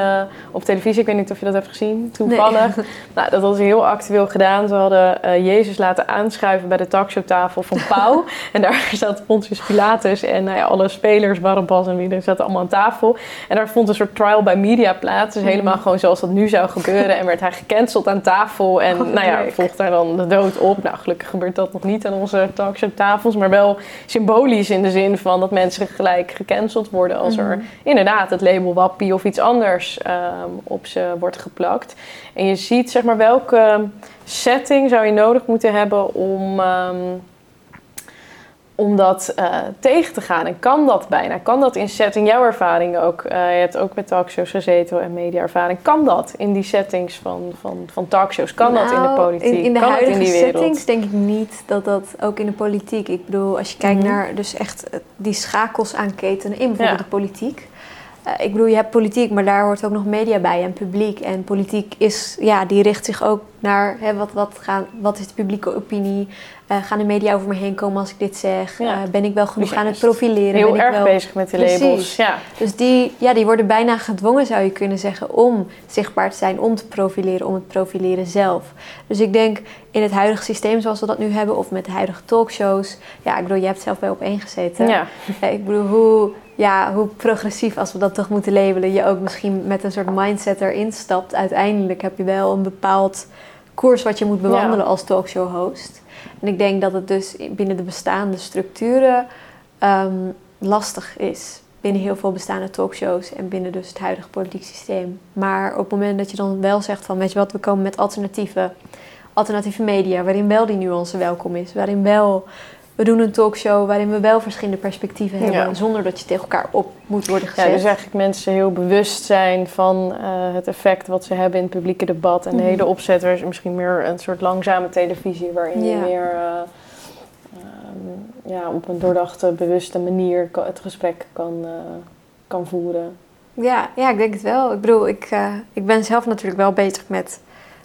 op televisie. Ik weet niet of je dat hebt gezien, toevallig. Nee. *laughs* nou, dat was heel actueel gedaan. Ze hadden Jezus laten aanschuiven bij de talkshowtafel van Pauw. *laughs* en daar zat Pontius Pilatus en nou ja, alle spelers, Barabbas en wie er zaten allemaal aan tafel. En daar vond een soort trial by media plaats. Dus mm. helemaal gewoon zoals dat nu zou gebeuren. en werd hij gecanceld aan tafel. En oh, nou ja, volgt daar dan de dood op. Nou, gelukkig gebeurt dat nog niet aan onze talkshowtafels, maar wel symbolisch in de zin van dat mensen gelijk gecanceld worden als er inderdaad het label wappie of iets anders um, op ze wordt geplakt. En je ziet zeg maar welke setting zou je nodig moeten hebben om. Um, om dat uh, tegen te gaan. En kan dat bijna? Kan dat in setting, jouw ervaring ook? Uh, je hebt ook met talkshows gezeten en media-ervaring. Kan dat in die settings van, van, van talkshows? Kan nou, dat in de Nou, politiek? In, in de kan huidige in die wereld? settings denk ik niet dat dat ook in de politiek... Ik bedoel, als je kijkt Mhm. naar dus echt eh, die schakels aan ketenen in bijvoorbeeld Ja. de politiek... Eh, ik bedoel, je hebt politiek, maar daar hoort ook nog media bij en publiek. En politiek is, ja, die richt zich ook naar hè, wat, wat, gaan, wat is de publieke opinie? Eh, gaan de media over me heen komen als ik dit zeg? Ja. Eh, ben ik wel genoeg Dus aan het echt profileren? Heel ben ik erg wel... bezig met de Precies. labels. Ja. Dus die, ja, die worden bijna gedwongen, zou je kunnen zeggen, om zichtbaar te zijn, om te profileren, om het profileren zelf. Dus ik denk in het huidige systeem zoals we dat nu hebben, of met de huidige talkshows. Ja, ik bedoel, je hebt zelf bij op één gezeten. Ja. Ik bedoel, hoe, ja, hoe progressief, als we dat toch moeten labelen, je ook misschien met een soort mindset erin stapt. Uiteindelijk heb je wel een bepaald koers wat je moet bewandelen als talkshow host. En ik denk dat het dus binnen de bestaande structuren ehm, lastig is. Binnen heel veel bestaande talkshows en binnen dus het huidige politiek systeem. Maar op het moment dat je dan wel zegt van, weet je wat, we komen met alternatieve, alternatieve media, waarin wel die nuance welkom is, waarin wel we doen een talkshow waarin we wel verschillende perspectieven hebben, Ja. zonder dat je tegen elkaar op moet worden Ja, gezet. dus eigenlijk mensen heel bewust zijn van eh, het effect wat ze hebben in het publieke debat. En de Mhm. hele opzet is misschien meer een soort langzame televisie waarin je Ja. meer eh, ehm, ja, op een doordachte, bewuste manier het gesprek kan, eh, kan voeren. Ja, ja, ik denk het wel. Ik bedoel, ik, ik ben zelf natuurlijk wel bezig met,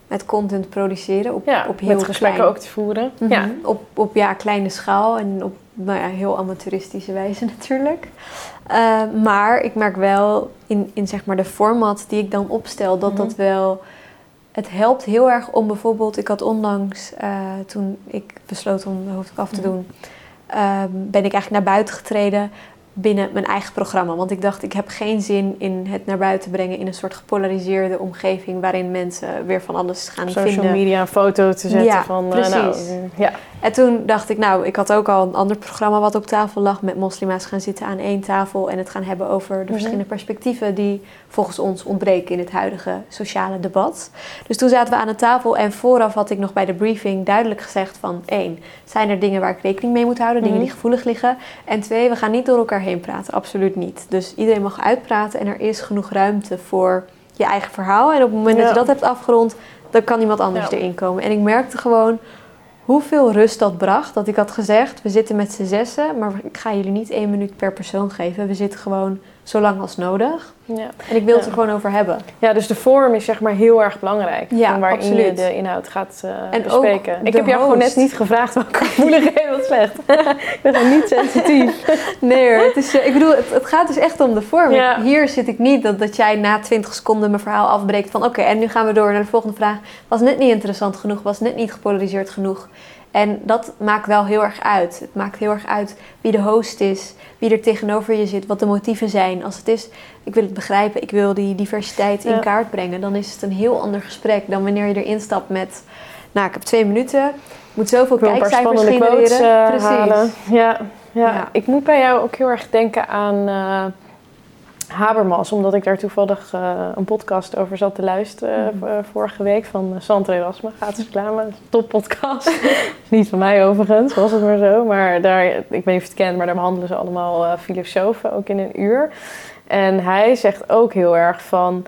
met content produceren op, Ja, op heel met gesprekken klein- ook te voeren. Mhm. Ja. Op, op ja, kleine schaal en op nou ja, heel amateuristische wijze *laughs* natuurlijk. Eh, maar ik merk wel in, in zeg maar de format die ik dan opstel, dat Mhm. dat wel... Het helpt heel erg om bijvoorbeeld... Ik had onlangs, eh, toen ik besloot om de hoofddoek af te Mhm. doen... ehm, ben ik eigenlijk naar buiten getreden binnen mijn eigen programma. Want ik dacht, ik heb geen zin in het naar buiten brengen in een soort gepolariseerde omgeving waarin mensen weer van alles gaan Social vinden. media een foto te zetten Ja, van... eh, nou, precies. ja. En toen dacht ik, nou, ik had ook al een ander programma wat op tafel lag met moslima's gaan zitten aan één tafel en het gaan hebben over de Mhm. verschillende perspectieven die volgens ons ontbreken in het huidige sociale debat. Dus toen zaten we aan de tafel en vooraf had ik nog bij de briefing duidelijk gezegd van één, zijn er dingen waar ik rekening mee moet houden, dingen Mhm. die gevoelig liggen. En twee, we gaan niet door elkaar heen praten, absoluut niet. Dus iedereen mag uitpraten en er is genoeg ruimte voor je eigen verhaal. En op het moment dat je dat hebt afgerond, dan kan iemand anders Ja. erin komen. En ik merkte gewoon hoeveel rust dat bracht. Dat ik had gezegd, we zitten met z'n zessen, maar ik ga jullie niet één minuut per persoon geven. We zitten gewoon zo lang als nodig. Ja. En ik wil het Ja. er gewoon over hebben. ja, dus de vorm is zeg maar heel erg belangrijk. Ja, van waarin je de inhoud gaat eh, En bespreken. ook Ik heb jou gewoon net niet gevraagd welke gevoeligheden wat slecht. *laughs* ik ben gewoon niet sensitief. *laughs* Nee hoor, het is, eh, ik bedoel, het, het gaat dus echt om de vorm. Ja. Hier zit ik niet dat, dat jij na 20 seconden mijn verhaal afbreekt van oké, en nu gaan we door naar de volgende vraag. Was net niet interessant genoeg, was net niet gepolariseerd genoeg. En dat maakt wel heel erg uit. Het maakt heel erg uit wie de host is, wie er tegenover je zit, wat de motieven zijn. Als het is, ik wil het begrijpen, ik wil die diversiteit in kaart brengen, dan is het een heel ander gesprek dan wanneer je erin stapt met, nou ik heb twee minuten, ik moet zoveel Ik kijkcijfers spannende genereren. quotes eh, Precies. halen. Ja, ja. Ja. ik moet bij jou ook heel erg denken aan eh, Habermas. Omdat ik daar toevallig eh, een podcast over zat te luisteren Mhm. eh, vorige week van uh, Santre Erasme. Gratis reclame, top podcast. *laughs* niet van mij overigens, was het maar zo. Maar daar, ik weet niet of je het kent, maar daar behandelen ze allemaal eh, filosofen, ook in een uur. En hij zegt ook heel erg van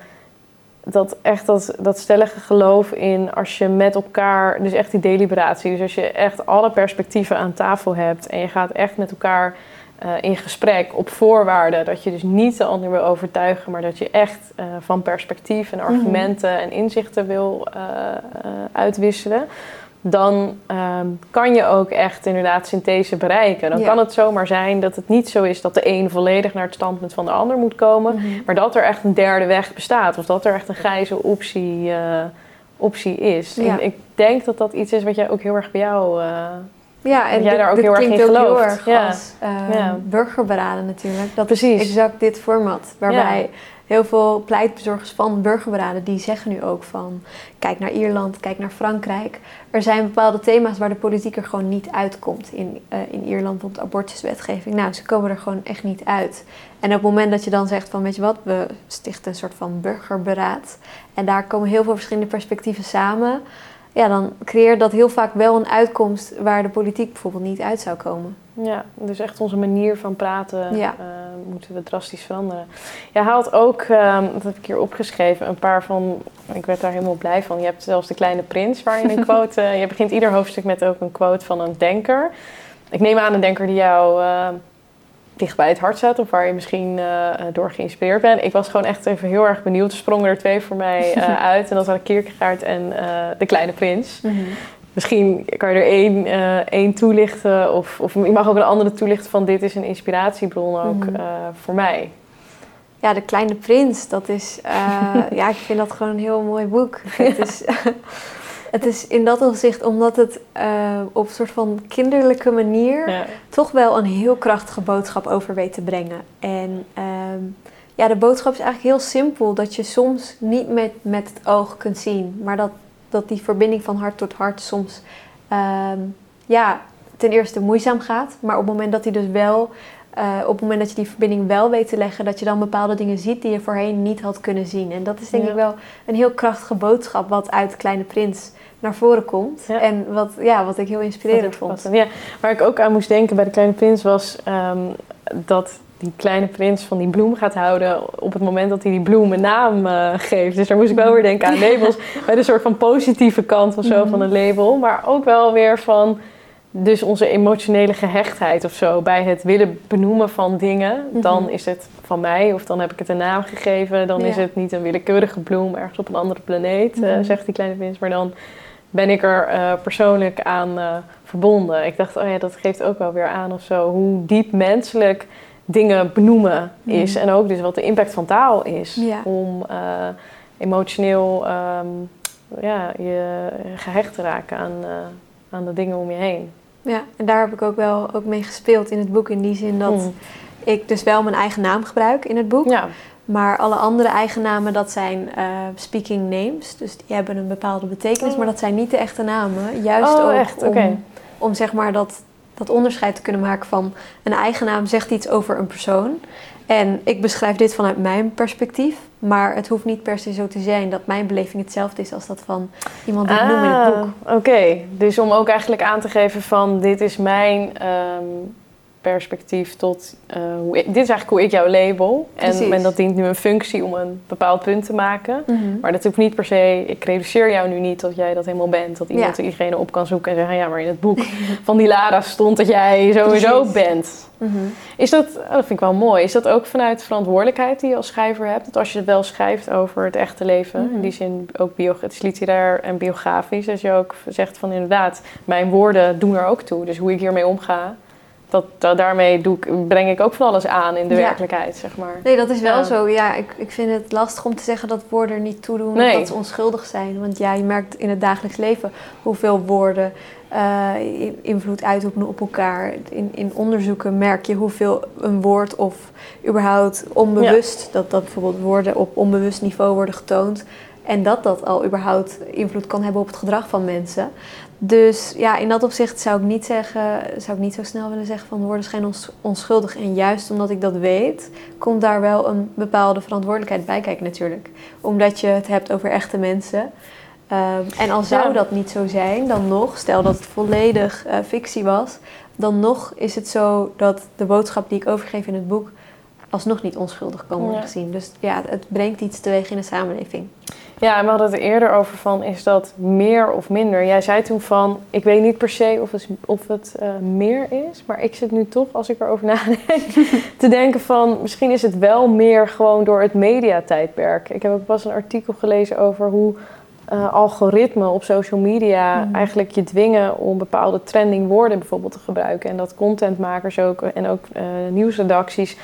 dat echt dat, dat stellige geloof in als je met elkaar, dus echt die deliberatie, dus als je echt alle perspectieven aan tafel hebt en je gaat echt met elkaar eh, in gesprek op voorwaarde dat je dus niet de ander wil overtuigen, maar dat je echt eh, van perspectief en argumenten en inzichten wil eh, uitwisselen. Dan ehm, kan je ook echt inderdaad synthese bereiken. Dan Ja. kan het zomaar zijn dat het niet zo is dat de een volledig naar het standpunt van de ander moet komen. Mhm. Maar dat er echt een derde weg bestaat. Of dat er echt een grijze optie, optie is. Ja. En ik denk dat dat iets is wat jij ook heel erg bij jou... Ja, en jij daar ook heel erg in heel gelooft. erg Ja. als eh, Ja. burgerberaden natuurlijk. Dat Precies. is exact dit format. Waarbij heel veel pleitbezorgers van burgerberaden... die zeggen nu ook van... kijk naar Ierland, kijk naar Frankrijk. Er zijn bepaalde thema's waar de politiek er gewoon niet uitkomt. In, eh, in Ierland bijvoorbeeld abortuswetgeving. Nou, ze komen er gewoon echt niet uit. En op het moment dat je dan zegt van... weet je wat, we stichten een soort van burgerberaad... en daar komen heel veel verschillende perspectieven samen... ja, dan creëert dat heel vaak wel een uitkomst... waar de politiek bijvoorbeeld niet uit zou komen. ja, dus echt onze manier van praten Ja. eh, moeten we drastisch veranderen. Je haalt ook, ehm, dat heb ik hier opgeschreven, een paar van... Ik werd daar helemaal blij van. Je hebt zelfs de Kleine Prins, waarin een *laughs* quote... eh, je begint ieder hoofdstuk met ook een quote van een denker. Ik neem aan een denker die jou... eh, dicht bij het hart staat of waar je misschien eh, door geïnspireerd bent. Ik was gewoon echt even heel erg benieuwd. Er sprongen er twee voor mij eh, *laughs* uit. En dat waren Kierkegaard en eh, De Kleine Prins. Misschien kan je er één, eh, één toelichten of, of je mag ook een andere toelichten van dit is een inspiratiebron ook Mhm. eh, voor mij. Ja, De Kleine Prins, dat is... eh, *laughs* ja, ik vind dat gewoon een heel mooi boek. Het, is, *laughs* het is in dat opzicht, omdat het eh, op een soort van kinderlijke manier... Ja. toch wel een heel krachtige boodschap over weet te brengen. En ehm, ja, de boodschap is eigenlijk heel simpel. Dat je soms niet met, met het oog kunt zien. Maar dat, dat die verbinding van hart tot hart soms... ehm, ja, ten eerste moeizaam gaat. Maar op het moment dat die dus wel... eh, op het moment dat je die verbinding wel weet te leggen... dat je dan bepaalde dingen ziet die je voorheen niet had kunnen zien. En dat is denk Ja. ik wel een heel krachtige boodschap... wat uit Kleine Prins naar voren komt. Ja. En wat, ja, wat ik heel inspirerend vond. Ja, waar ik ook aan moest denken bij de Kleine Prins was ehm, dat die Kleine Prins van die bloem gaat houden op het moment dat hij die bloem een naam eh, geeft. Dus daar moest ik wel weer denken aan labels *laughs* bij de soort van positieve kant of zo Mhm. van een label, maar ook wel weer van dus onze emotionele gehechtheid of zo bij het willen benoemen van dingen. Mhm. Dan is het van mij of dan heb ik het een naam gegeven. Dan Ja. is het niet een willekeurige bloem ergens op een andere planeet, eh, Mhm. zegt die Kleine Prins, maar dan ben ik er eh, persoonlijk aan eh, verbonden. Ik dacht, oh ja, dat geeft ook wel weer aan of zo hoe diep menselijk dingen benoemen is. Mhm. En ook dus wat de impact van taal is. Ja. Om emotioneel ehm, ja, je gehecht te raken aan, aan de dingen om je heen. Ja, en daar heb ik ook wel ook mee gespeeld in het boek. In die zin dat Mm. ik dus wel mijn eigen naam gebruik in het boek. Ja. Maar alle andere eigennamen, dat zijn eh, speaking names. Dus die hebben een bepaalde betekenis, Oh. maar dat zijn niet de echte namen. Juist Oh, ook echt? om, om zeg maar dat, dat onderscheid te kunnen maken van... een eigen naam zegt iets over een persoon. En ik beschrijf dit vanuit mijn perspectief. Maar het hoeft niet per se zo te zijn dat mijn beleving hetzelfde is als dat van iemand die ik noem in het boek. Ah, Oké, dus om ook eigenlijk aan te geven van dit is mijn ehm, perspectief tot eh, hoe ik- dit is eigenlijk hoe ik jou label. En, en dat dient nu een functie om een bepaald punt te maken. Mhm. Maar dat hoeft niet per se, ik reduceer jou nu niet dat jij dat helemaal bent. Dat iemand Ja. diegene op kan zoeken en zeggen, ja, maar in het boek *laughs* van die Lara stond dat jij sowieso Precies. bent. Mhm. Is dat, oh, dat vind ik wel mooi, is dat ook vanuit verantwoordelijkheid die je als schrijver hebt? Dat als je wel schrijft over het echte leven, Mhm. in die zin ook bio, het is literair en biografisch, dat je ook zegt van inderdaad, mijn woorden doen er ook toe. Dus hoe ik hiermee omga, dat, dat- daarmee doe ik, breng ik ook van alles aan in de Ja. werkelijkheid, zeg maar. Nee, dat is wel Ja. zo. Ja, ik, ik vind het lastig om te zeggen dat woorden niet toedoen Nee. of dat ze onschuldig zijn. Want ja, je merkt in het dagelijks leven hoeveel woorden eh, in- invloed uitoefenen op elkaar. In, in onderzoeken merk je hoeveel een woord of überhaupt onbewust, dat, dat bijvoorbeeld woorden op onbewust niveau worden getoond. En dat dat al überhaupt invloed kan hebben op het gedrag van mensen. Dus ja, in dat opzicht zou ik niet zeggen, zou ik niet zo snel willen zeggen van woorden schijnen ons, onschuldig. En juist omdat ik dat weet, komt daar wel een bepaalde verantwoordelijkheid bij kijken natuurlijk. Omdat je het hebt over echte mensen. Ehm, en al zou dat niet zo zijn, dan nog, stel dat het volledig eh, fictie was, dan nog is het zo dat de boodschap die ik overgeef in het boek alsnog niet onschuldig kan worden Ja. gezien. Dus ja, het brengt iets teweeg in de samenleving. Ja, en we hadden het er eerder over van, is dat meer of minder? Jij zei toen van, ik weet niet per se of het, of het eh, meer is, maar ik zit nu toch, als ik erover *laughs* nadenk, te denken van, misschien is het wel meer gewoon door het mediatijdperk. Ik heb ook pas een artikel gelezen over hoe eh, algoritmen op social media Mhm. eigenlijk je dwingen om bepaalde trending woorden bijvoorbeeld te gebruiken. En dat contentmakers ook en ook eh, nieuwsredacties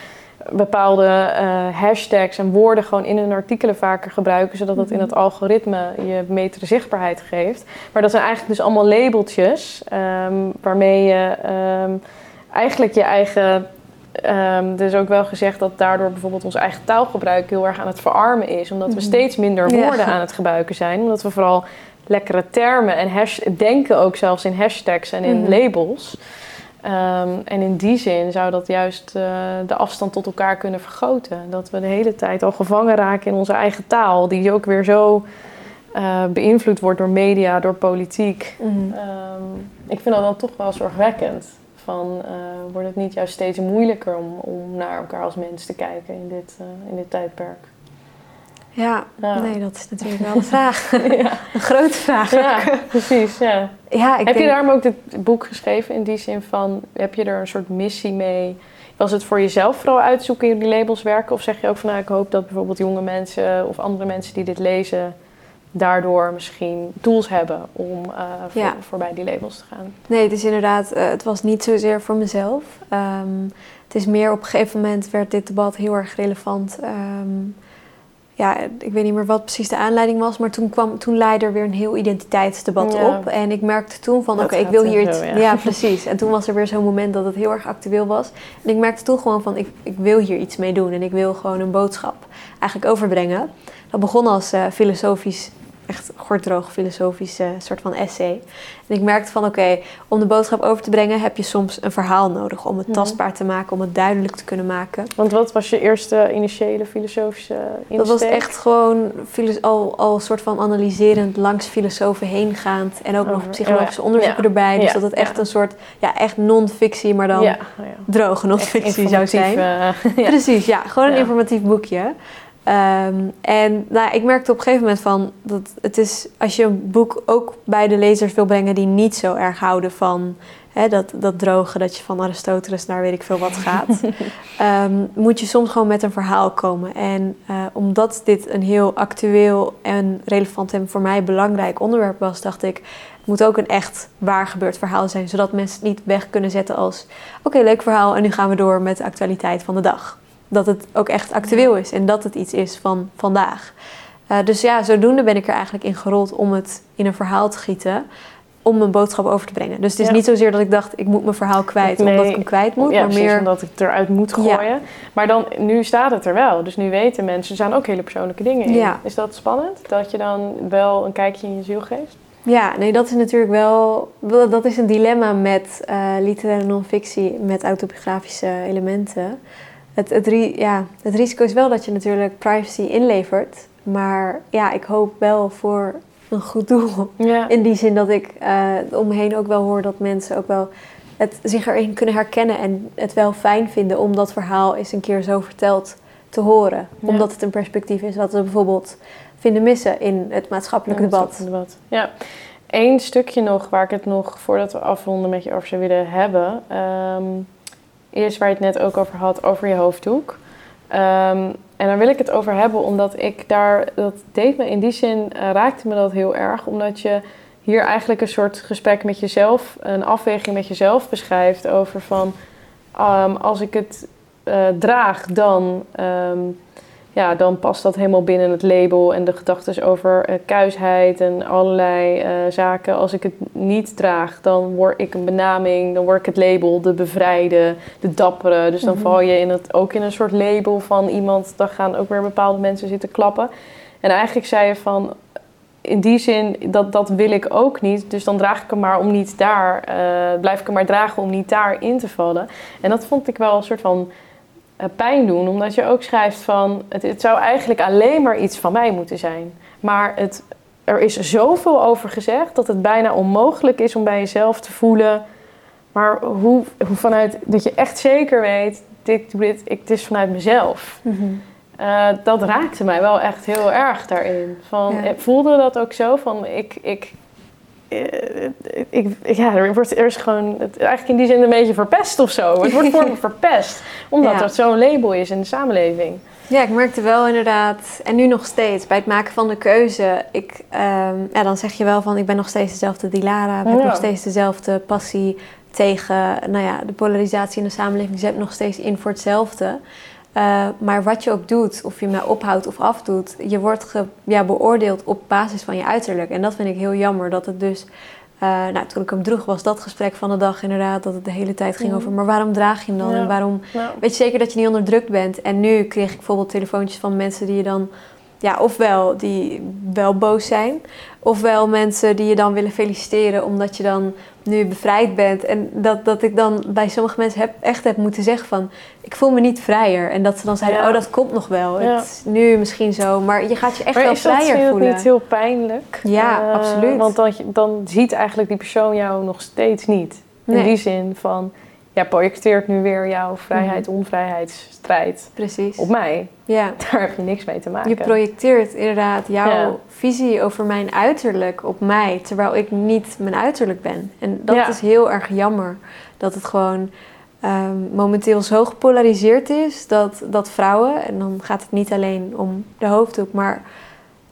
bepaalde eh, hashtags en woorden gewoon in hun artikelen vaker gebruiken, zodat dat in Mhm. het algoritme je betere zichtbaarheid geeft. Maar dat zijn eigenlijk dus allemaal labeltjes ehm, waarmee je ehm, eigenlijk je eigen. dus ook wel gezegd dat daardoor bijvoorbeeld ons eigen taalgebruik heel erg aan het verarmen is, omdat we Mhm. steeds minder woorden aan het gebruiken zijn, omdat we vooral lekkere termen en hash denken ook zelfs in hashtags en in Mhm. labels. Ehm, en in die zin zou dat juist eh, de afstand tot elkaar kunnen vergroten. Dat we de hele tijd al gevangen raken in onze eigen taal, die ook weer zo eh, beïnvloed wordt door media, door politiek. Mhm. Ehm, ik vind dat dan toch wel zorgwekkend. Van, eh, wordt het niet juist steeds moeilijker om, om naar elkaar als mens te kijken in dit, in dit tijdperk? Ja, Ja. nee, dat is natuurlijk *laughs* wel de vraag. ja. *laughs* Een grote vraag. ja, precies. Ja. Ja, ik heb je daarom ook dit boek geschreven in die zin van, heb je er een soort missie mee? Was het voor jezelf vooral uitzoeken in die labels werken? Of zeg je ook van, nou, ik hoop dat bijvoorbeeld jonge mensen of andere mensen die dit lezen, daardoor misschien tools hebben om eh, voor, Ja. voorbij die labels te gaan? Nee, het is inderdaad, eh, het was niet zozeer voor mezelf. Ehm, het is meer op een gegeven moment werd dit debat heel erg relevant. Ehm, ja, ik weet niet meer wat precies de aanleiding was, maar toen, kwam, toen leidde er weer een heel identiteitsdebat Ja. op. En ik merkte toen van, oké, ik wil hier iets... ja. ja. precies. En toen was er weer zo'n moment dat het heel erg actueel was. En ik merkte toen gewoon van, ik, ik wil hier iets mee doen. En ik wil gewoon een boodschap eigenlijk overbrengen. Dat begon als eh, filosofisch, echt gorddroog filosofisch eh, soort van essay. En ik merkte van, oké, om de boodschap over te brengen heb je soms een verhaal nodig. Om het Mhm. tastbaar te maken, om het duidelijk te kunnen maken. Want wat was je eerste initiële filosofische insteek? Dat was echt gewoon al, al een soort van analyserend langs filosofen heen gaand. En ook nog psychologische oh ja. onderzoeken Ja. erbij. Dus Ja. dat het echt een soort, ja, echt non-fictie, maar dan oh droge non-fictie zou zijn. *laughs* Precies, ja. Gewoon een informatief boekje. Ehm, en nou, ik merkte op een gegeven moment van dat het is als je een boek ook bij de lezers wil brengen die niet zo erg houden van hè, dat, dat droge, dat je van Aristoteles naar weet ik veel wat gaat, *laughs* ehm, moet je soms gewoon met een verhaal komen. En eh, omdat dit een heel actueel en relevant en voor mij belangrijk onderwerp was, dacht ik. Het moet ook een echt waar gebeurd verhaal zijn, zodat mensen het niet weg kunnen zetten als: oké, leuk verhaal en nu gaan we door met de actualiteit van de dag dat het ook echt actueel is en dat het iets is van vandaag. Eh, dus ja, zodoende ben ik er eigenlijk in gerold om het in een verhaal te gieten. om mijn boodschap over te brengen. Dus het is Ja. niet zozeer dat ik dacht, ik moet mijn verhaal kwijt Nee. omdat ik hem kwijt moet, ja, maar meer... omdat ik het eruit moet Ja. gooien. Maar dan, nu staat het er wel. Dus nu weten mensen, er staan ook hele persoonlijke dingen in. Ja. Is dat spannend? Dat je dan wel een kijkje in je ziel geeft? Ja, nee, dat is natuurlijk wel... wel- Dat is een dilemma met eh, literaire non-fictie, met autobiografische elementen. Het, ja, het risico is wel dat je natuurlijk privacy inlevert. Maar ja, ik hoop wel voor een goed doel. Ja. In die zin dat ik eh om me heen ook wel hoor dat mensen ook wel het, zich erin kunnen herkennen en het wel fijn vinden om dat verhaal eens een keer zo verteld te horen. Ja. Omdat het een perspectief is wat we bijvoorbeeld vinden missen in het maatschappelijk Ja, debat. Ja. Eén stukje nog waar ik het nog, voordat we afronden, met je over zou willen hebben. Ehm, eerst waar je het net ook over had, over je hoofddoek. Ehm, en daar wil ik het over hebben, omdat ik daar, dat deed me in die zin, eh, raakte me dat heel erg. Omdat je hier eigenlijk een soort gesprek met jezelf, een afweging met jezelf beschrijft over van, ehm, als ik het eh, draag, dan, ehm, ja, dan past dat helemaal binnen het label en de gedachten over eh, kuisheid en allerlei eh, zaken. Als ik het niet draag, dan word ik een benaming, dan word ik het label, de bevrijde, de dappere. Dus dan Mhm. val je in het, ook in een soort label van iemand, dan gaan ook weer bepaalde mensen zitten klappen. En eigenlijk zei je van, in die zin, dat, dat wil ik ook niet. Dus dan draag ik hem maar om niet daar, eh, blijf ik hem maar dragen om niet daar in te vallen. En dat vond ik wel een soort van pijn doen, omdat je ook schrijft van, het, het zou eigenlijk alleen maar iets van mij moeten zijn. Maar het, er is zoveel over gezegd dat het bijna onmogelijk is om bij jezelf te voelen. Maar hoe, hoe vanuit, dat je echt zeker weet, dit, doe dit, ik, het is vanuit mezelf. Mhm. Eh, dat raakte mij wel echt heel erg daarin. Van, Ja. eh, Voelde dat ook zo? Van ik, ik, eh, ik, ja, er, wordt, er is gewoon het, eigenlijk in die zin een beetje verpest of zo. Het wordt voor me *laughs* verpest. Omdat Ja. het zo'n label is in de samenleving. Ja, ik merkte wel inderdaad, en nu nog steeds, bij het maken van de keuze. Ik, ehm, ja, dan zeg je wel van, ik ben nog steeds dezelfde Dilara. Ik heb Ja. nog steeds dezelfde passie tegen nou ja, de polarisatie in de samenleving. Zet nog steeds in voor hetzelfde. Eh, maar wat je ook doet, of je mij ophoudt of afdoet, je wordt ge- ja, beoordeeld op basis van je uiterlijk. En dat vind ik heel jammer, dat het dus... eh, nou, toen ik hem droeg was dat gesprek van de dag inderdaad, dat het de hele tijd ging Mhm. over... maar waarom draag je hem dan Ja. en waarom Weet je zeker dat je niet onder druk bent? En nu kreeg ik bijvoorbeeld telefoontjes van mensen die je dan, ja, ofwel die wel boos zijn, ofwel mensen die je dan willen feliciteren omdat je dan nu bevrijd bent. En dat, dat ik dan bij sommige mensen heb, echt heb moeten zeggen van, ik voel me niet vrijer. En dat ze dan zeiden, Ja. oh dat komt nog wel. Ja. Het is nu misschien zo, maar je gaat je echt maar wel is dat, vrijer vind je dat voelen. niet heel pijnlijk? Ja, Eh, absoluut. Want dan, dan ziet eigenlijk die persoon jou nog steeds niet. In Nee. die zin van, ja, projecteert nu weer jouw vrijheid, Mhm. onvrijheidsstrijd Precies. op mij. Ja. *laughs* Daar heb je niks mee te maken. Je projecteert inderdaad jouw Ja. visie over mijn uiterlijk op mij, terwijl ik niet mijn uiterlijk ben. En dat Ja. is heel erg jammer. Dat het gewoon ehm, momenteel zo gepolariseerd is dat, dat vrouwen, en dan gaat het niet alleen om de hoofddoek, maar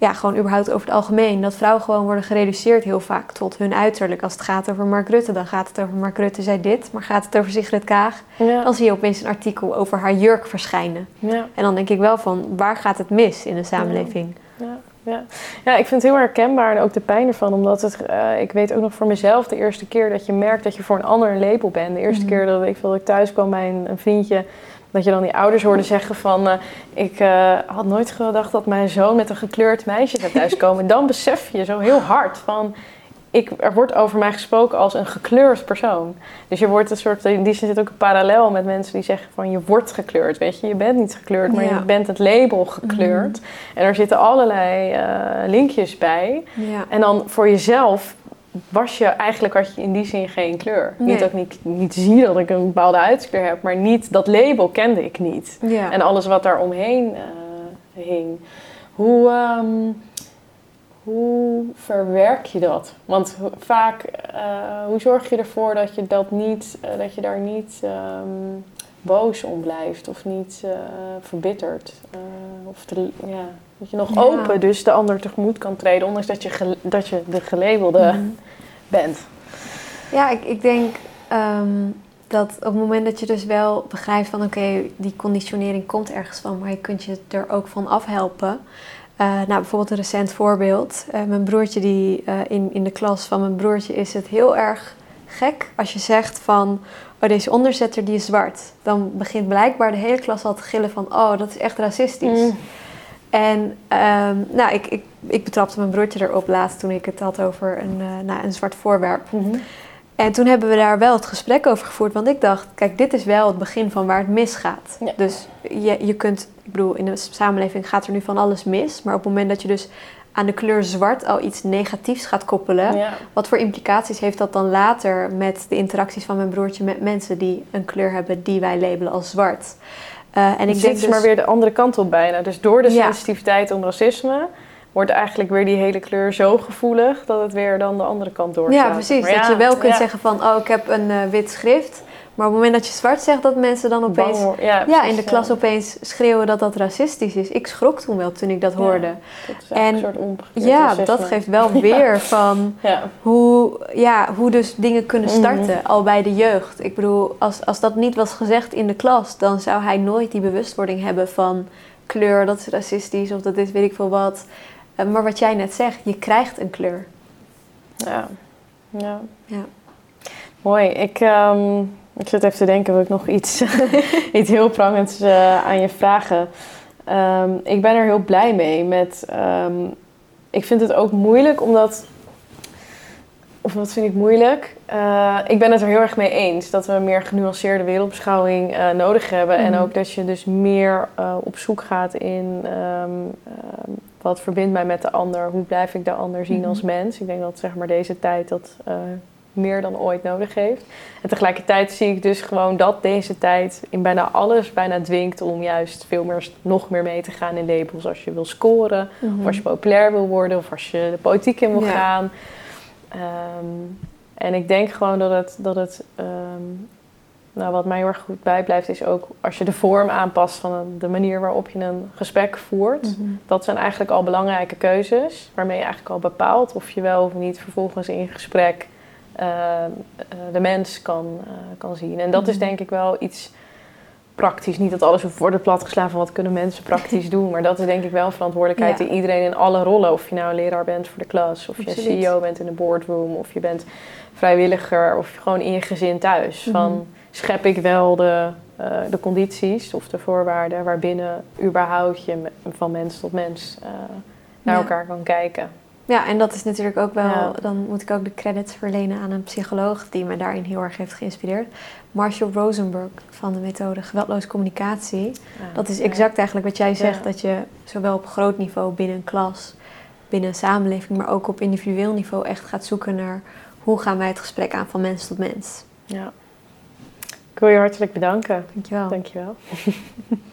ja, gewoon überhaupt over het algemeen, dat vrouwen gewoon worden gereduceerd heel vaak tot hun uiterlijk. Als het gaat over Mark Rutte, dan gaat het over Mark Rutte zei dit, maar gaat het over Sigrid Kaag, ja. dan zie je opeens een artikel over haar jurk verschijnen. Ja. En dan denk ik wel van, waar gaat het mis in de samenleving? Ja, ja. ja, ik vind het heel herkenbaar en ook de pijn ervan. Omdat het, eh, ik weet ook nog voor mezelf de eerste keer dat je merkt dat je voor een ander een label bent. De eerste Mhm. keer dat ik, dat ik thuis kwam bij een, een vriendje. Dat je dan die ouders hoorde zeggen van... eh, ik eh, had nooit gedacht dat mijn zoon met een gekleurd meisje zou thuiskomen. en dan besef je zo heel hard van... Ik, er wordt over mij gesproken als een gekleurd persoon. Dus je wordt een soort... In die zin zit ook een parallel met mensen die zeggen van... Je wordt gekleurd, weet je. Je bent niet gekleurd, maar Ja. je bent het label gekleurd. En er zitten allerlei eh, linkjes bij. Ja. En dan voor jezelf was je eigenlijk had je in die zin geen kleur. Nee. Niet dat ik niet, niet zie dat ik een bepaalde huidskleur heb, maar niet dat label kende ik niet. Ja. En alles wat daar omheen eh, hing. Hoe, ehm, hoe verwerk je dat? Want vaak, eh, hoe zorg je ervoor dat je, dat niet, eh, dat je daar niet ehm, boos om blijft of niet verbitterd? Of te- ja, dat je nog Ja. open dus de ander tegemoet kan treden, ondanks dat je, dat je de gelabelde Mhm. bent. Ja, ik, ik denk ehm, dat op het moment dat je dus wel begrijpt van oké, die conditionering komt ergens van, maar je kunt je er ook van afhelpen. nou, bijvoorbeeld een recent voorbeeld. mijn broertje die in, in de klas van mijn broertje is het heel erg gek als je zegt van oh, deze onderzetter die is zwart. Dan begint blijkbaar de hele klas al te gillen van oh, dat is echt racistisch. Mm. En ehm, nou, ik, ik, ik betrapte mijn broertje erop laatst toen ik het had over een, uh, nou, een zwart voorwerp. Mhm. En toen hebben we daar wel het gesprek over gevoerd. Want ik dacht, kijk, dit is wel het begin van waar het misgaat. Dus je, je kunt, ik bedoel, in de samenleving gaat er nu van alles mis. Maar op het moment dat je dus aan de kleur zwart al iets negatiefs gaat koppelen. Wat voor implicaties heeft dat dan later met de interacties van mijn broertje met mensen die een kleur hebben die wij labelen als zwart? Uh, en ik denk dus maar weer de andere kant op bijna. Dus door de sensitiviteit om racisme wordt eigenlijk weer die hele kleur zo gevoelig dat het weer dan de andere kant door Ja, precies. dat je wel kunt zeggen van, oh, ik heb een uh, wit schrift. Maar op het moment dat je zwart zegt, dat mensen dan opeens ja, in de klas opeens schreeuwen dat dat racistisch is. Ik schrok toen wel toen ik dat hoorde. dat is en een soort ja, dat geeft wel *laughs* weer van Hoe, ja, hoe dus dingen kunnen mhm. starten, al bij de jeugd. Ik bedoel, als, als dat niet was gezegd in de klas, dan zou hij nooit die bewustwording hebben van kleur, dat is racistisch of dat is weet ik veel wat. Eh, maar wat jij net zegt, je krijgt een kleur. Ja, ja. ja. Mooi. Ik, um, ik zit even te denken, wil ik nog iets, *laughs* iets heel prangends uh, aan je vragen. Um, ik ben er heel blij mee met... Um, ik vind het ook moeilijk omdat... Of wat vind ik moeilijk? Uh, ik ben het er heel erg mee eens dat we een meer genuanceerde wereldbeschouwing uh, nodig hebben. En mhm. ook dat je dus meer op zoek gaat in um, wat verbindt mij met de ander? Hoe blijf ik de ander zien als mhm. mens? Ik denk dat zeg maar, deze tijd dat meer dan ooit nodig heeft. En tegelijkertijd zie ik dus gewoon dat deze tijd in bijna alles bijna dwingt om juist veel meer, nog meer mee te gaan in labels. Als je wil scoren, of mhm. als je populair wil worden, of als je de politiek in wil gaan. Ehm, en ik denk gewoon dat het, dat het ehm, nou, wat mij heel erg goed bijblijft, is ook als je de vorm aanpast van de manier waarop je een gesprek voert. Mhm. Dat zijn eigenlijk al belangrijke keuzes, waarmee je eigenlijk al bepaalt of je wel of niet vervolgens in gesprek de mens kan, uh, kan zien. En dat is mhm. denk ik wel iets praktisch. Niet dat alles wordt plat platgeslagen van wat kunnen mensen praktisch *laughs* doen. Maar dat is denk ik wel verantwoordelijkheid die iedereen in alle rollen. Of je nou een leraar bent voor de klas, of je CEO bent in de boardroom, of je bent vrijwilliger, of gewoon in je gezin thuis. Mhm. Van schep ik wel de, uh, de condities of de voorwaarden waarbinnen überhaupt je van mens tot mens naar elkaar kan kijken. Ja, en dat is natuurlijk ook wel, dan moet ik ook de credits verlenen aan een psycholoog die me daarin heel erg heeft geïnspireerd. Marshall Rosenberg van de methode geweldloze communicatie. dat is exact eigenlijk wat jij zegt, dat je zowel op groot niveau binnen een klas, binnen een samenleving, maar ook op individueel niveau echt gaat zoeken naar hoe gaan wij het gesprek aan van mens tot mens. Ja. Ik wil je hartelijk bedanken. Dankjewel. Dankjewel. *laughs*